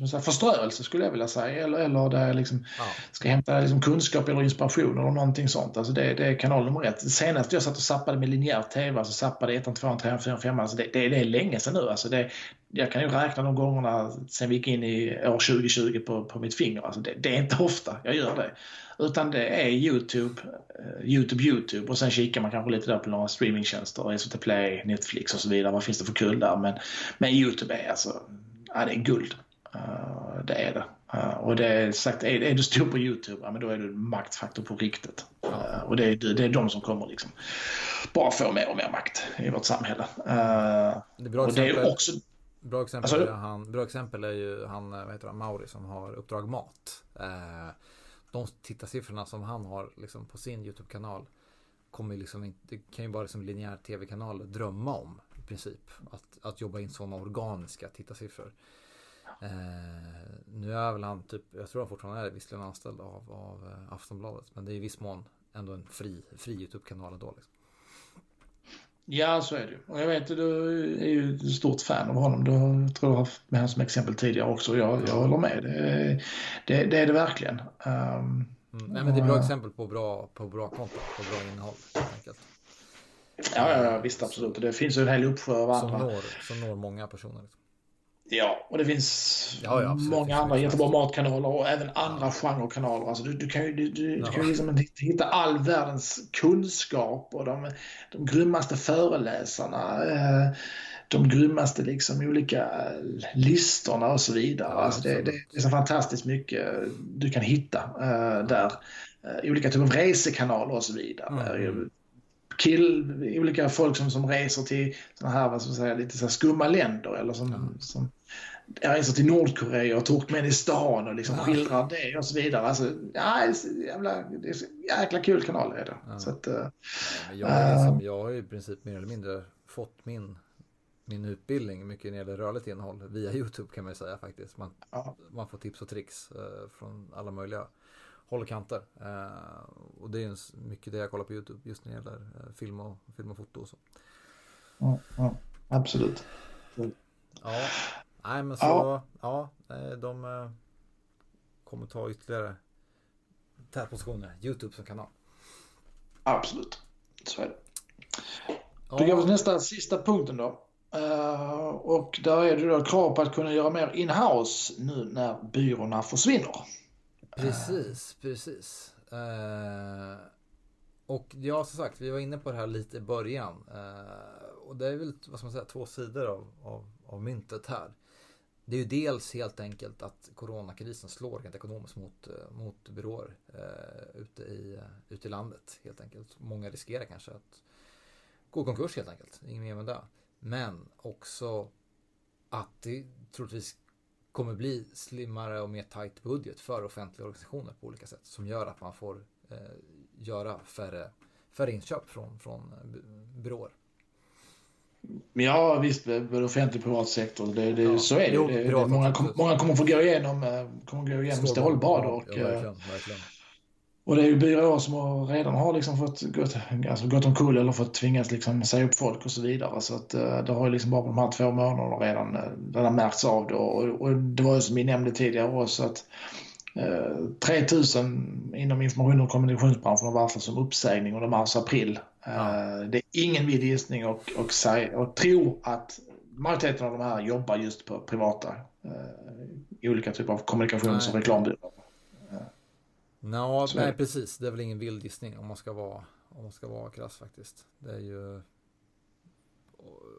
som förströelse skulle jag vilja säga. Eller, eller där jag liksom ja. ska hämta liksom kunskap eller inspiration eller någonting sånt. Alltså det, det är kanal nummer ett. Senast jag satt och zappade med linjär tv, alltså zappade 1, 2, 3, 4, 5. Alltså det, det, det är länge sedan nu. Alltså det, jag kan ju räkna de gångerna sen vi gick in i år 2020 på, på mitt finger. Alltså det, det är inte ofta jag gör det. Utan det är YouTube, uh, YouTube, YouTube och sen kikar man kanske lite där på några streamingtjänster, SVT Play, Netflix och så vidare. Vad finns det för kul där? Men, men YouTube är alltså, ja, det är guld. Uh, det är det. Uh, och det är sagt, är, är du stor på YouTube, ja, men då är du en maktfaktor på riktigt. Uh, och det är, det är de som kommer liksom bara få mer och mer makt i vårt samhälle. det är bra och exempel, det är också... Bra exempel, alltså, är han, bra exempel är ju han, vad heter han, Mauri som har Uppdrag Mat de tittarsiffrorna som han har liksom på sin YouTube-kanal kommer liksom inte, det kan ju bara som linjär tv-kanal drömma om i princip. Att, att jobba in sådana organiska tittarsiffror. Eh, nu är väl han typ, jag tror han fortfarande är visserligen anställd av, av eh, Aftonbladet. Men det är i viss mån ändå en fri, fri YouTube-kanal ändå. Liksom. Ja, så är det ju. Och jag vet, du är ju ett stort fan av honom. Du har, tror jag har haft med honom som exempel tidigare också. Jag, jag håller med. Det, det, det är det verkligen. Um, mm, nej, men det är bra exempel på bra, på bra content, på bra innehåll. Enkelt. Ja, ja, ja, visst absolut. Det finns ju en hel uppsjö av andra. Som når, som når många personer. Ja, och det finns ja, ja, många andra jättebra matkanaler och även andra genrekanaler. Alltså du, du kan ju, du, du, ja. kan ju liksom hitta all världens kunskap och de, de grymmaste föreläsarna. Eh, de grymmaste liksom olika listorna och så vidare. alltså det, det, det, är så fantastiskt mycket du kan hitta uh, där. Uh, olika typer av resekanaler och så vidare. Mm kill, olika folk som, som reser till såna här, vad ska säga, lite så skumma länder eller som, mm. som reser till Nordkorea och Turkmenistan och liksom ja. skildrar det och så vidare. Alltså, ja, det är jävla, det är så jäkla kul kanal är det. Ja. Så att, uh, jag, är liksom, jag har i princip mer eller mindre fått min min utbildning mycket när det gäller rörligt innehåll via YouTube kan man säga faktiskt. Man, ja. man får tips och tricks uh, från alla möjliga håll och kanter. Uh, och det är mycket det jag kollar på YouTube just när det gäller uh, film, och, film och foto och så. Ja, ja absolut. Ja, nej men så, ja, ja de uh, kommer ta ytterligare tätpositioner. YouTube som kanal. Absolut, så är det. Då går vi till nästa, sista punkten då. Uh, och där är det då krav på att kunna göra mer in-house nu när byråerna försvinner. Precis, precis. Uh, och ja, som sagt, vi var inne på det här lite i början. Uh, och det är väl, vad ska man säga, två sidor av, av, av myntet här. Det är ju dels helt enkelt att coronakrisen slår rent ekonomiskt mot, eh, mot byråer uh, ute, i, ute i landet helt enkelt. Många riskerar kanske att gå i konkurs helt enkelt. Inget mer med det. Men också att det troligtvis kommer bli slimmare och mer tight budget för offentliga organisationer på olika sätt som gör att man får eh, göra färre, färre inköp från, från eh, byråer. Ja visst, både offentlig och privat sektor. Det, det, ja. Så är det. Jo, det, det många, många kommer få gå igenom, eh, kommer gå igenom stålbad. Och, ja, verkligen, verkligen. Och det är ju byråer som redan har liksom fått gått, alltså gått omkull eller fått tvingas liksom säga upp folk och så vidare. Så att eh, det har ju liksom bara på de här två månaderna redan, eh, redan märkts av det. Och, och det var ju som vi nämnde tidigare också att eh, 3000 inom information och kommunikationsbranschen har varslats om uppsägning under mars april. Eh, ja. Det är ingen vild gissning och, och, och tro att majoriteten av de här jobbar just på privata eh, olika typer av kommunikations och reklambyråer. Nå, nej, precis. Det är väl ingen vild gissning om man ska vara, om man ska vara krass faktiskt. Det är ju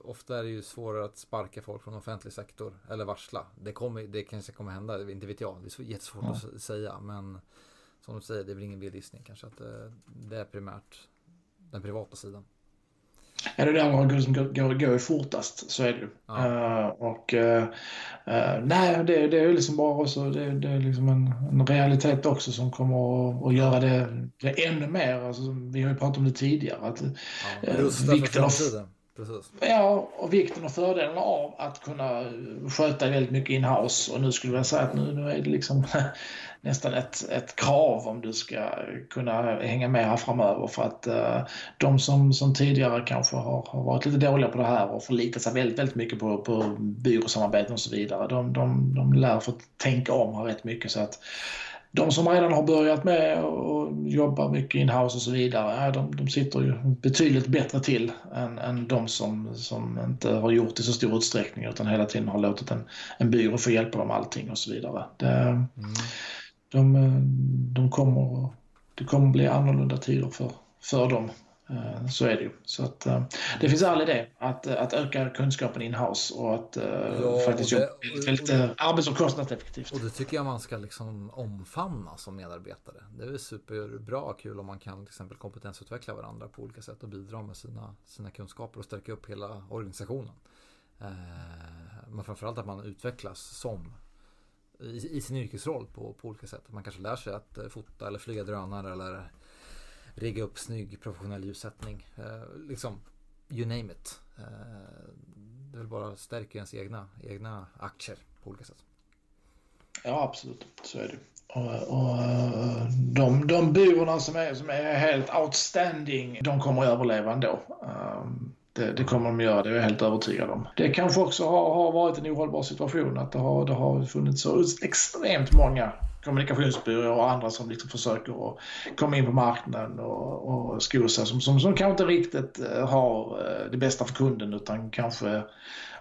Ofta är det ju svårare att sparka folk från offentlig sektor eller varsla. Det, kommer, det kanske kommer hända, inte vet jag. Det är jättesvårt ja. att säga. Men som du säger, det är väl ingen vild gissning kanske att det, det är primärt den privata sidan. Ja, det är där man som går, går, fortast, så är det ju. Ja. Uh, och uh, uh, nej, det, det är liksom bara så, det, det är liksom en, en, realitet också som kommer att, att göra det, det ännu mer. Alltså, vi har ju pratat om det tidigare. Att, ja, rusta för framtiden. Precis. Ja, och vikten och fördelarna av att kunna sköta väldigt mycket in-house. Och nu skulle jag säga att nu, nu är det liksom nästan ett, ett krav om du ska kunna hänga med här framöver. För att uh, de som, som tidigare kanske har, har varit lite dåliga på det här och förlitat sig väldigt, väldigt mycket på, på byråsamarbeten och så vidare. De, de, de lär få tänka om här rätt mycket. så att de som redan har börjat med och jobbar mycket in-house och så vidare, de, de sitter ju betydligt bättre till än, än de som, som inte har gjort det i så stor utsträckning utan hela tiden har låtit en, en byrå få hjälpa dem allting och så vidare. Det, mm. de, de kommer, det kommer bli annorlunda tider för, för dem så är det ju. Så att, eh, det finns all idé att, att öka kunskapen in-house och att eh, ja, faktiskt jobba väldigt arbets och kostnadseffektivt. Och det tycker jag man ska liksom omfamna som medarbetare. Det är superbra och kul om man kan till exempel kompetensutveckla varandra på olika sätt och bidra med sina, sina kunskaper och stärka upp hela organisationen. Men framförallt att man utvecklas som i, i sin yrkesroll på, på olika sätt. Man kanske lär sig att fota eller flyga drönare eller rigga upp snygg professionell ljussättning. Eh, liksom, you name it. Eh, det vill bara stärka ens egna, egna aktier på olika sätt. Ja, absolut. Så är det. Och, och de, de byråerna som är, som är helt outstanding, de kommer att överleva ändå. Um, det, det, kommer de göra, det är jag helt övertygad om. Det kanske också har, har varit en ohållbar situation att det har, det har funnits så extremt många kommunikationsbyråer och andra som liksom försöker att komma in på marknaden och, och sko sig som, som, som kanske inte riktigt eh, har eh, det bästa för kunden utan kanske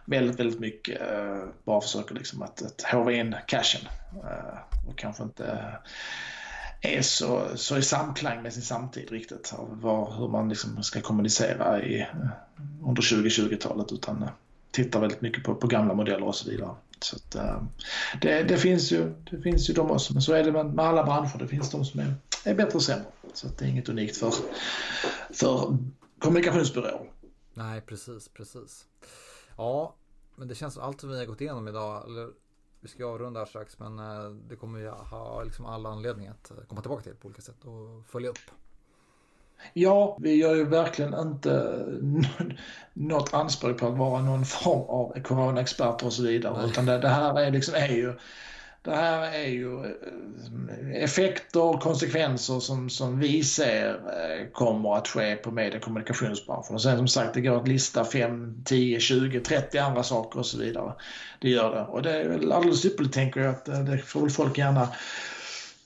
väldigt, väldigt mycket eh, bara försöker liksom att, att håva in cashen och kanske inte är så, så i samklang med sin samtid riktigt. Var, hur man liksom ska kommunicera i, under 2020-talet utan tittar väldigt mycket på, på gamla modeller och så vidare. Så att, eh, det, det, finns ju, det finns ju de också, men så är det med, med alla branscher. Det finns de som är, är bättre och sämre. Så att det är inget unikt för, för kommunikationsbyråer. Nej, precis, precis. Ja, men det känns som allt som vi har gått igenom idag, eller vi ska avrunda här strax, men eh, det kommer vi ha liksom alla anledningar att eh, komma tillbaka till på olika sätt och följa upp. Ja, vi gör ju verkligen inte något anspråk på att vara någon form av coronaexperter och så vidare. Nej. Utan det, det, här är, liksom, är ju det här är ju eh, effekter och konsekvenser som, som vi ser eh, kommer att ske på medie och kommunikationsbranschen. Och sen som sagt, det går att lista 5, 10, 20, 30 andra saker och så vidare. Det gör det. Och det är väl alldeles ypperligt tänker jag att eh, det får väl folk gärna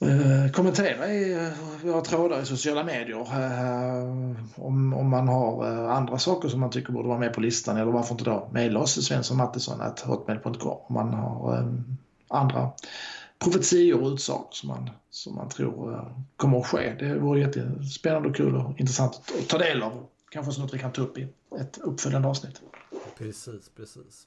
Eh, kommentera i eh, våra trådar i sociala medier eh, om, om man har andra saker som man tycker borde vara med på listan eller varför inte då mejla oss svensson.mattisson.hotmail.com om man har andra profetior och utsagor som man, som man tror kommer att ske. Det vore jättespännande och kul och intressant att ta del av. Kanske något vi kan ta upp i ett uppföljande avsnitt. Precis, precis.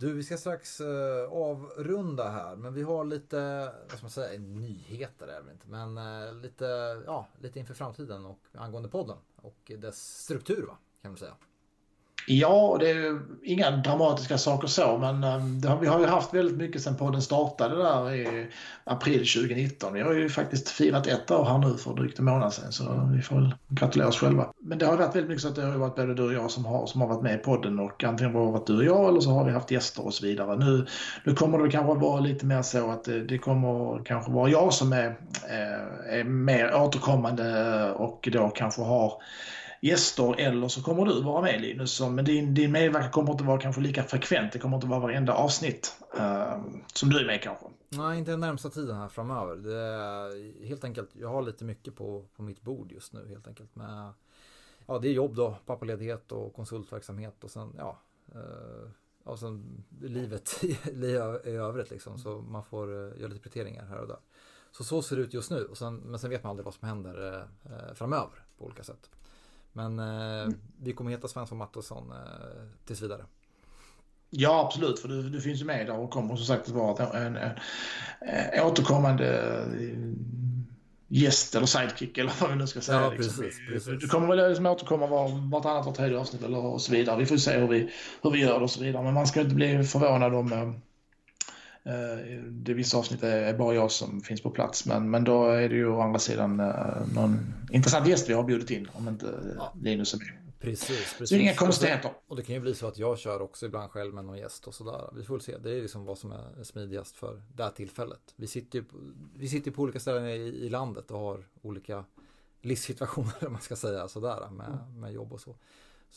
Du, vi ska strax uh, avrunda här, men vi har lite, vad ska man säga, nyheter är det inte, men uh, lite, ja, lite inför framtiden och angående podden och dess struktur, va, kan man säga. Ja, det är inga dramatiska saker så, men ehm, har, vi har ju haft väldigt mycket sen podden startade där i april 2019. Vi har ju faktiskt firat ett år här nu för drygt en månad sedan, så vi får väl gratulera oss själva. Men det har varit väldigt mycket så att det har varit både du och jag som har, som har varit med i podden och antingen har det varit du och jag eller så har vi haft gäster och så vidare. Nu, nu kommer det kanske vara lite mer så att det, det kommer kanske vara jag som är, eh, är mer återkommande och då kanske har gäster eller så kommer du vara med Linus. Men din, din medverkan kommer inte vara kanske lika frekvent. Det kommer inte vara varenda avsnitt uh, som du är med kanske. Nej, inte den närmsta tiden här framöver. Det är helt enkelt, jag har lite mycket på, på mitt bord just nu helt enkelt. Med, ja, det är jobb då, pappaledighet och konsultverksamhet och sen, ja, eh, uh, och sen livet i övrigt liksom. Så man får uh, göra lite prioriteringar här och där. Så så ser det ut just nu. Och sen, men sen vet man aldrig vad som händer eh, eh framöver på olika sätt. Men eh, mm. vi kommer heta Svensson Mattosson eh, tills vidare. Ja, absolut. För du, du finns ju med där och kommer som sagt att vara en, en, en återkommande eh, gäst eller sidekick eller vad vi nu ska säga. Ja, liksom. precis, precis. Du kommer väl liksom återkomma var, vartannat, vart tredje avsnitt eller och så vidare. Vi får se hur vi, hur vi gör det och så vidare. Men man ska inte bli förvånad om eh, Eh, det vissa avsnitt är bara jag som finns på plats, men, men då är det ju å andra sidan eh, någon intressant gäst vi har bjudit in om inte ja. Linus är med. Precis, precis. Så inga konstigheter. Och det kan ju bli så att jag kör också ibland själv med någon gäst och sådär. Vi får väl se. Det är liksom vad som är smidigast för det här tillfället. Vi sitter ju på, vi sitter på olika ställen i, i landet och har olika livssituationer, om man ska säga sådär, med, med jobb och så.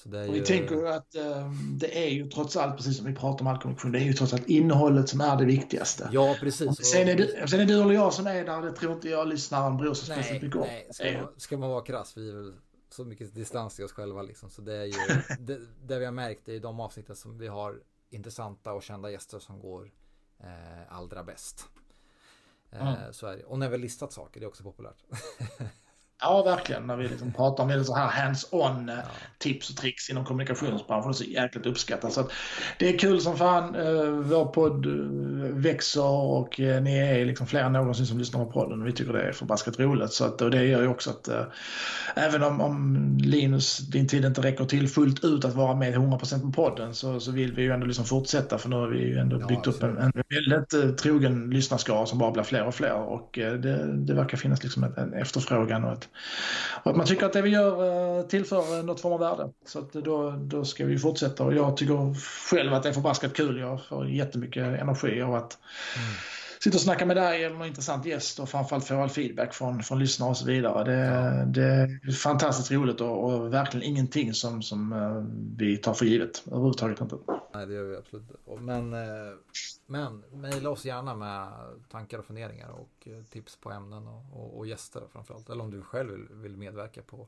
Ju... Vi tänker att äh, det är ju trots allt, precis som vi pratar om alkoholkommission, det är ju trots allt innehållet som är det viktigaste. Ja, precis. sen, är det, sen är det du eller jag som är där, det tror inte jag lyssnaren bryr sig speciellt mycket om. Nej, ska man, ska man vara krass, vi är väl så mycket distans till oss själva liksom. Så det är ju, det, det vi har märkt är de avsnitten som vi har intressanta och kända gäster som går eh, allra bäst. Eh, mm. Så är det. Och när vi har listat saker, det är också populärt. Ja, verkligen. När vi liksom pratar om väldigt så här hands-on eh, ja. tips och tricks inom kommunikationsbranschen. Det är så jäkligt uppskattat. Så det är kul som fan. Eh, vår podd eh, växer och ni är liksom fler än någonsin som lyssnar på podden. Och vi tycker det är förbaskat roligt. Så att, och det gör ju också att även om, om Linus, din tid inte räcker till fullt ut att vara med 100% på podden så, så vill vi ju ändå liksom fortsätta. För nu har vi ju ändå ja, byggt upp en, en väldigt trogen lyssnarskara som bara blir fler och fler. Och det, det verkar finnas liksom en efterfrågan och ett att man tycker att det vi gör eh, tillför eh, något form av värde. Så att eh, då, då ska vi fortsätta och jag tycker själv att det är förbaskat kul. Jag får jättemycket energi av att mm sitta och snacka med dig eller någon intressant gäst och framförallt få all feedback från, från lyssnare och så vidare. Det, ja. det är fantastiskt roligt och, och, verkligen ingenting som, som uh, vi tar för givet överhuvudtaget inte. Nej, det gör vi absolut Men, uh, men mejla oss gärna med tankar och funderingar och uh, tips på ämnen och, och, och gäster framförallt. Eller om du själv vill, vill medverka på,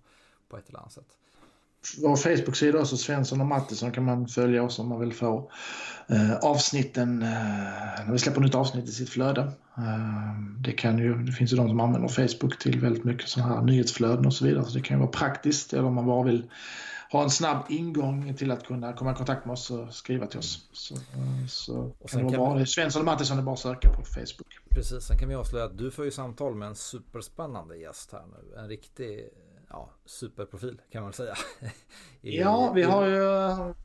på ett eller annat sätt vår Facebook-sida också, Svensson och Mattisson kan man följa oss om man vill få eh, avsnitten, eh, när vi släpper nytt avsnitt i sitt flöde. Eh, det, kan ju, det finns ju de som använder Facebook till väldigt mycket sådana här nyhetsflöden och så vidare, så det kan ju vara praktiskt eller om man bara vill ha en snabb ingång till att kunna komma i kontakt med oss och skriva till oss. Så, eh, så och kan det vara bra. Svensson och Mattisson är bara att söka på Facebook. Precis, sen kan vi avslöja att du får ju samtal med en superspännande gäst här nu. En riktig ja, superprofil kan man säga. I, ja, vi har ju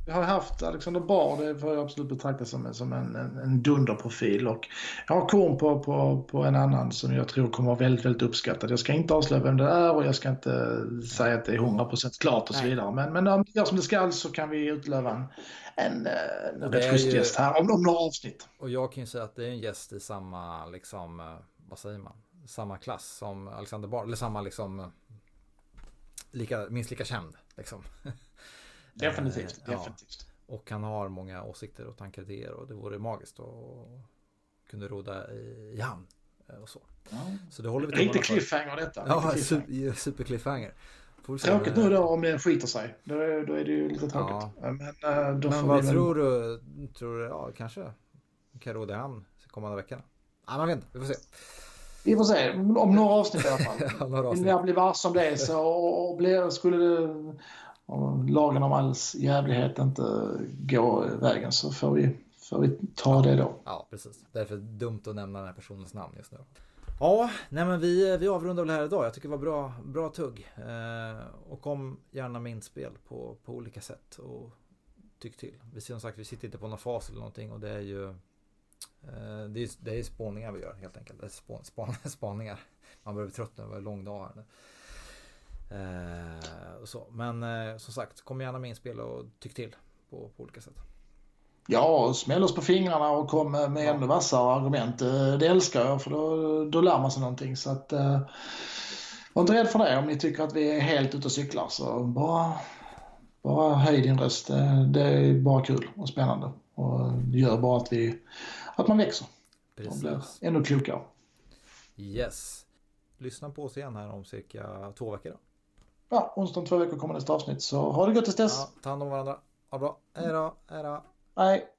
vi har haft Alexander Bard, det får jag absolut betrakta som, som en, en, en dunderprofil. Och jag har korn på, på, på en annan som jag tror kommer vara väldigt, väldigt uppskattad. Jag ska inte avslöja vem det är och jag ska inte säga att det är 100% klart och så vidare. Men, men om det gör som det ska så kan vi utlöva en, en, en rätt schysst gäst här om, om några avsnitt. Och jag kan ju säga att det är en gäst i samma, liksom, eh, vad säger man, samma klass som Alexander Bard, eller samma liksom lika, minst lika känd. Liksom. Definitivt, eh, definitivt. Ja. Och han har många åsikter och tankar och idéer och det vore magiskt och kunde råda i, i hamn. Eh, och så. Ja. så det håller vi Lite cliffhanger detta. Ja, super, super cliffhanger. Tråkigt nu då om det skiter sig. Då, då är det ju lite tråkigt. Ja. Men, äh, Men vad tror du? Tror du, ja kanske kan råda i hamn kommande veckorna? Ja, man vet inte, vi får se. Vi får se, om några avsnitt i alla fall. När jag blir varse om det så och, och blir, skulle det, om lagen om alls jävlighet inte gå vägen så får vi, får vi ta det då. Ja, precis. Därför är det dumt att nämna den här personens namn just nu. Ja, nej men vi, vi avrundar väl här idag. Jag tycker det var bra, bra tugg. Eh, och kom gärna med inspel på, på olika sätt. Och tyck till. Vi, som sagt, vi sitter inte på någon fas eller någonting och det är ju det, är, det är spåningar vi gör helt enkelt. Det är spå, span, spaningar. Man börjar bli trött nu, det var en lång dag här nu. Eh, och så. Men eh, som sagt, kom gärna med inspel och tyck till på, på olika sätt. Ja, smäll oss på fingrarna och kom med Ja. ännu vassare argument. Eh, Det älskar jag för då, då lär man sig någonting. Så att, eh, var inte rädd för det om ni tycker att vi är helt ute och cyklar. Så bara, bara höj din röst. Det, det är bara kul och spännande. Och det gör bara att, vi, att man växer och blir Precis. ännu klokare. Yes. Lyssna på oss igen här om cirka två veckor. Då. Ja, onsdag om två veckor kommer nästa avsnitt. Så ha det gott tills dess. Ja, ta hand om varandra. Ha det bra. Hej då. Hej då. Hej.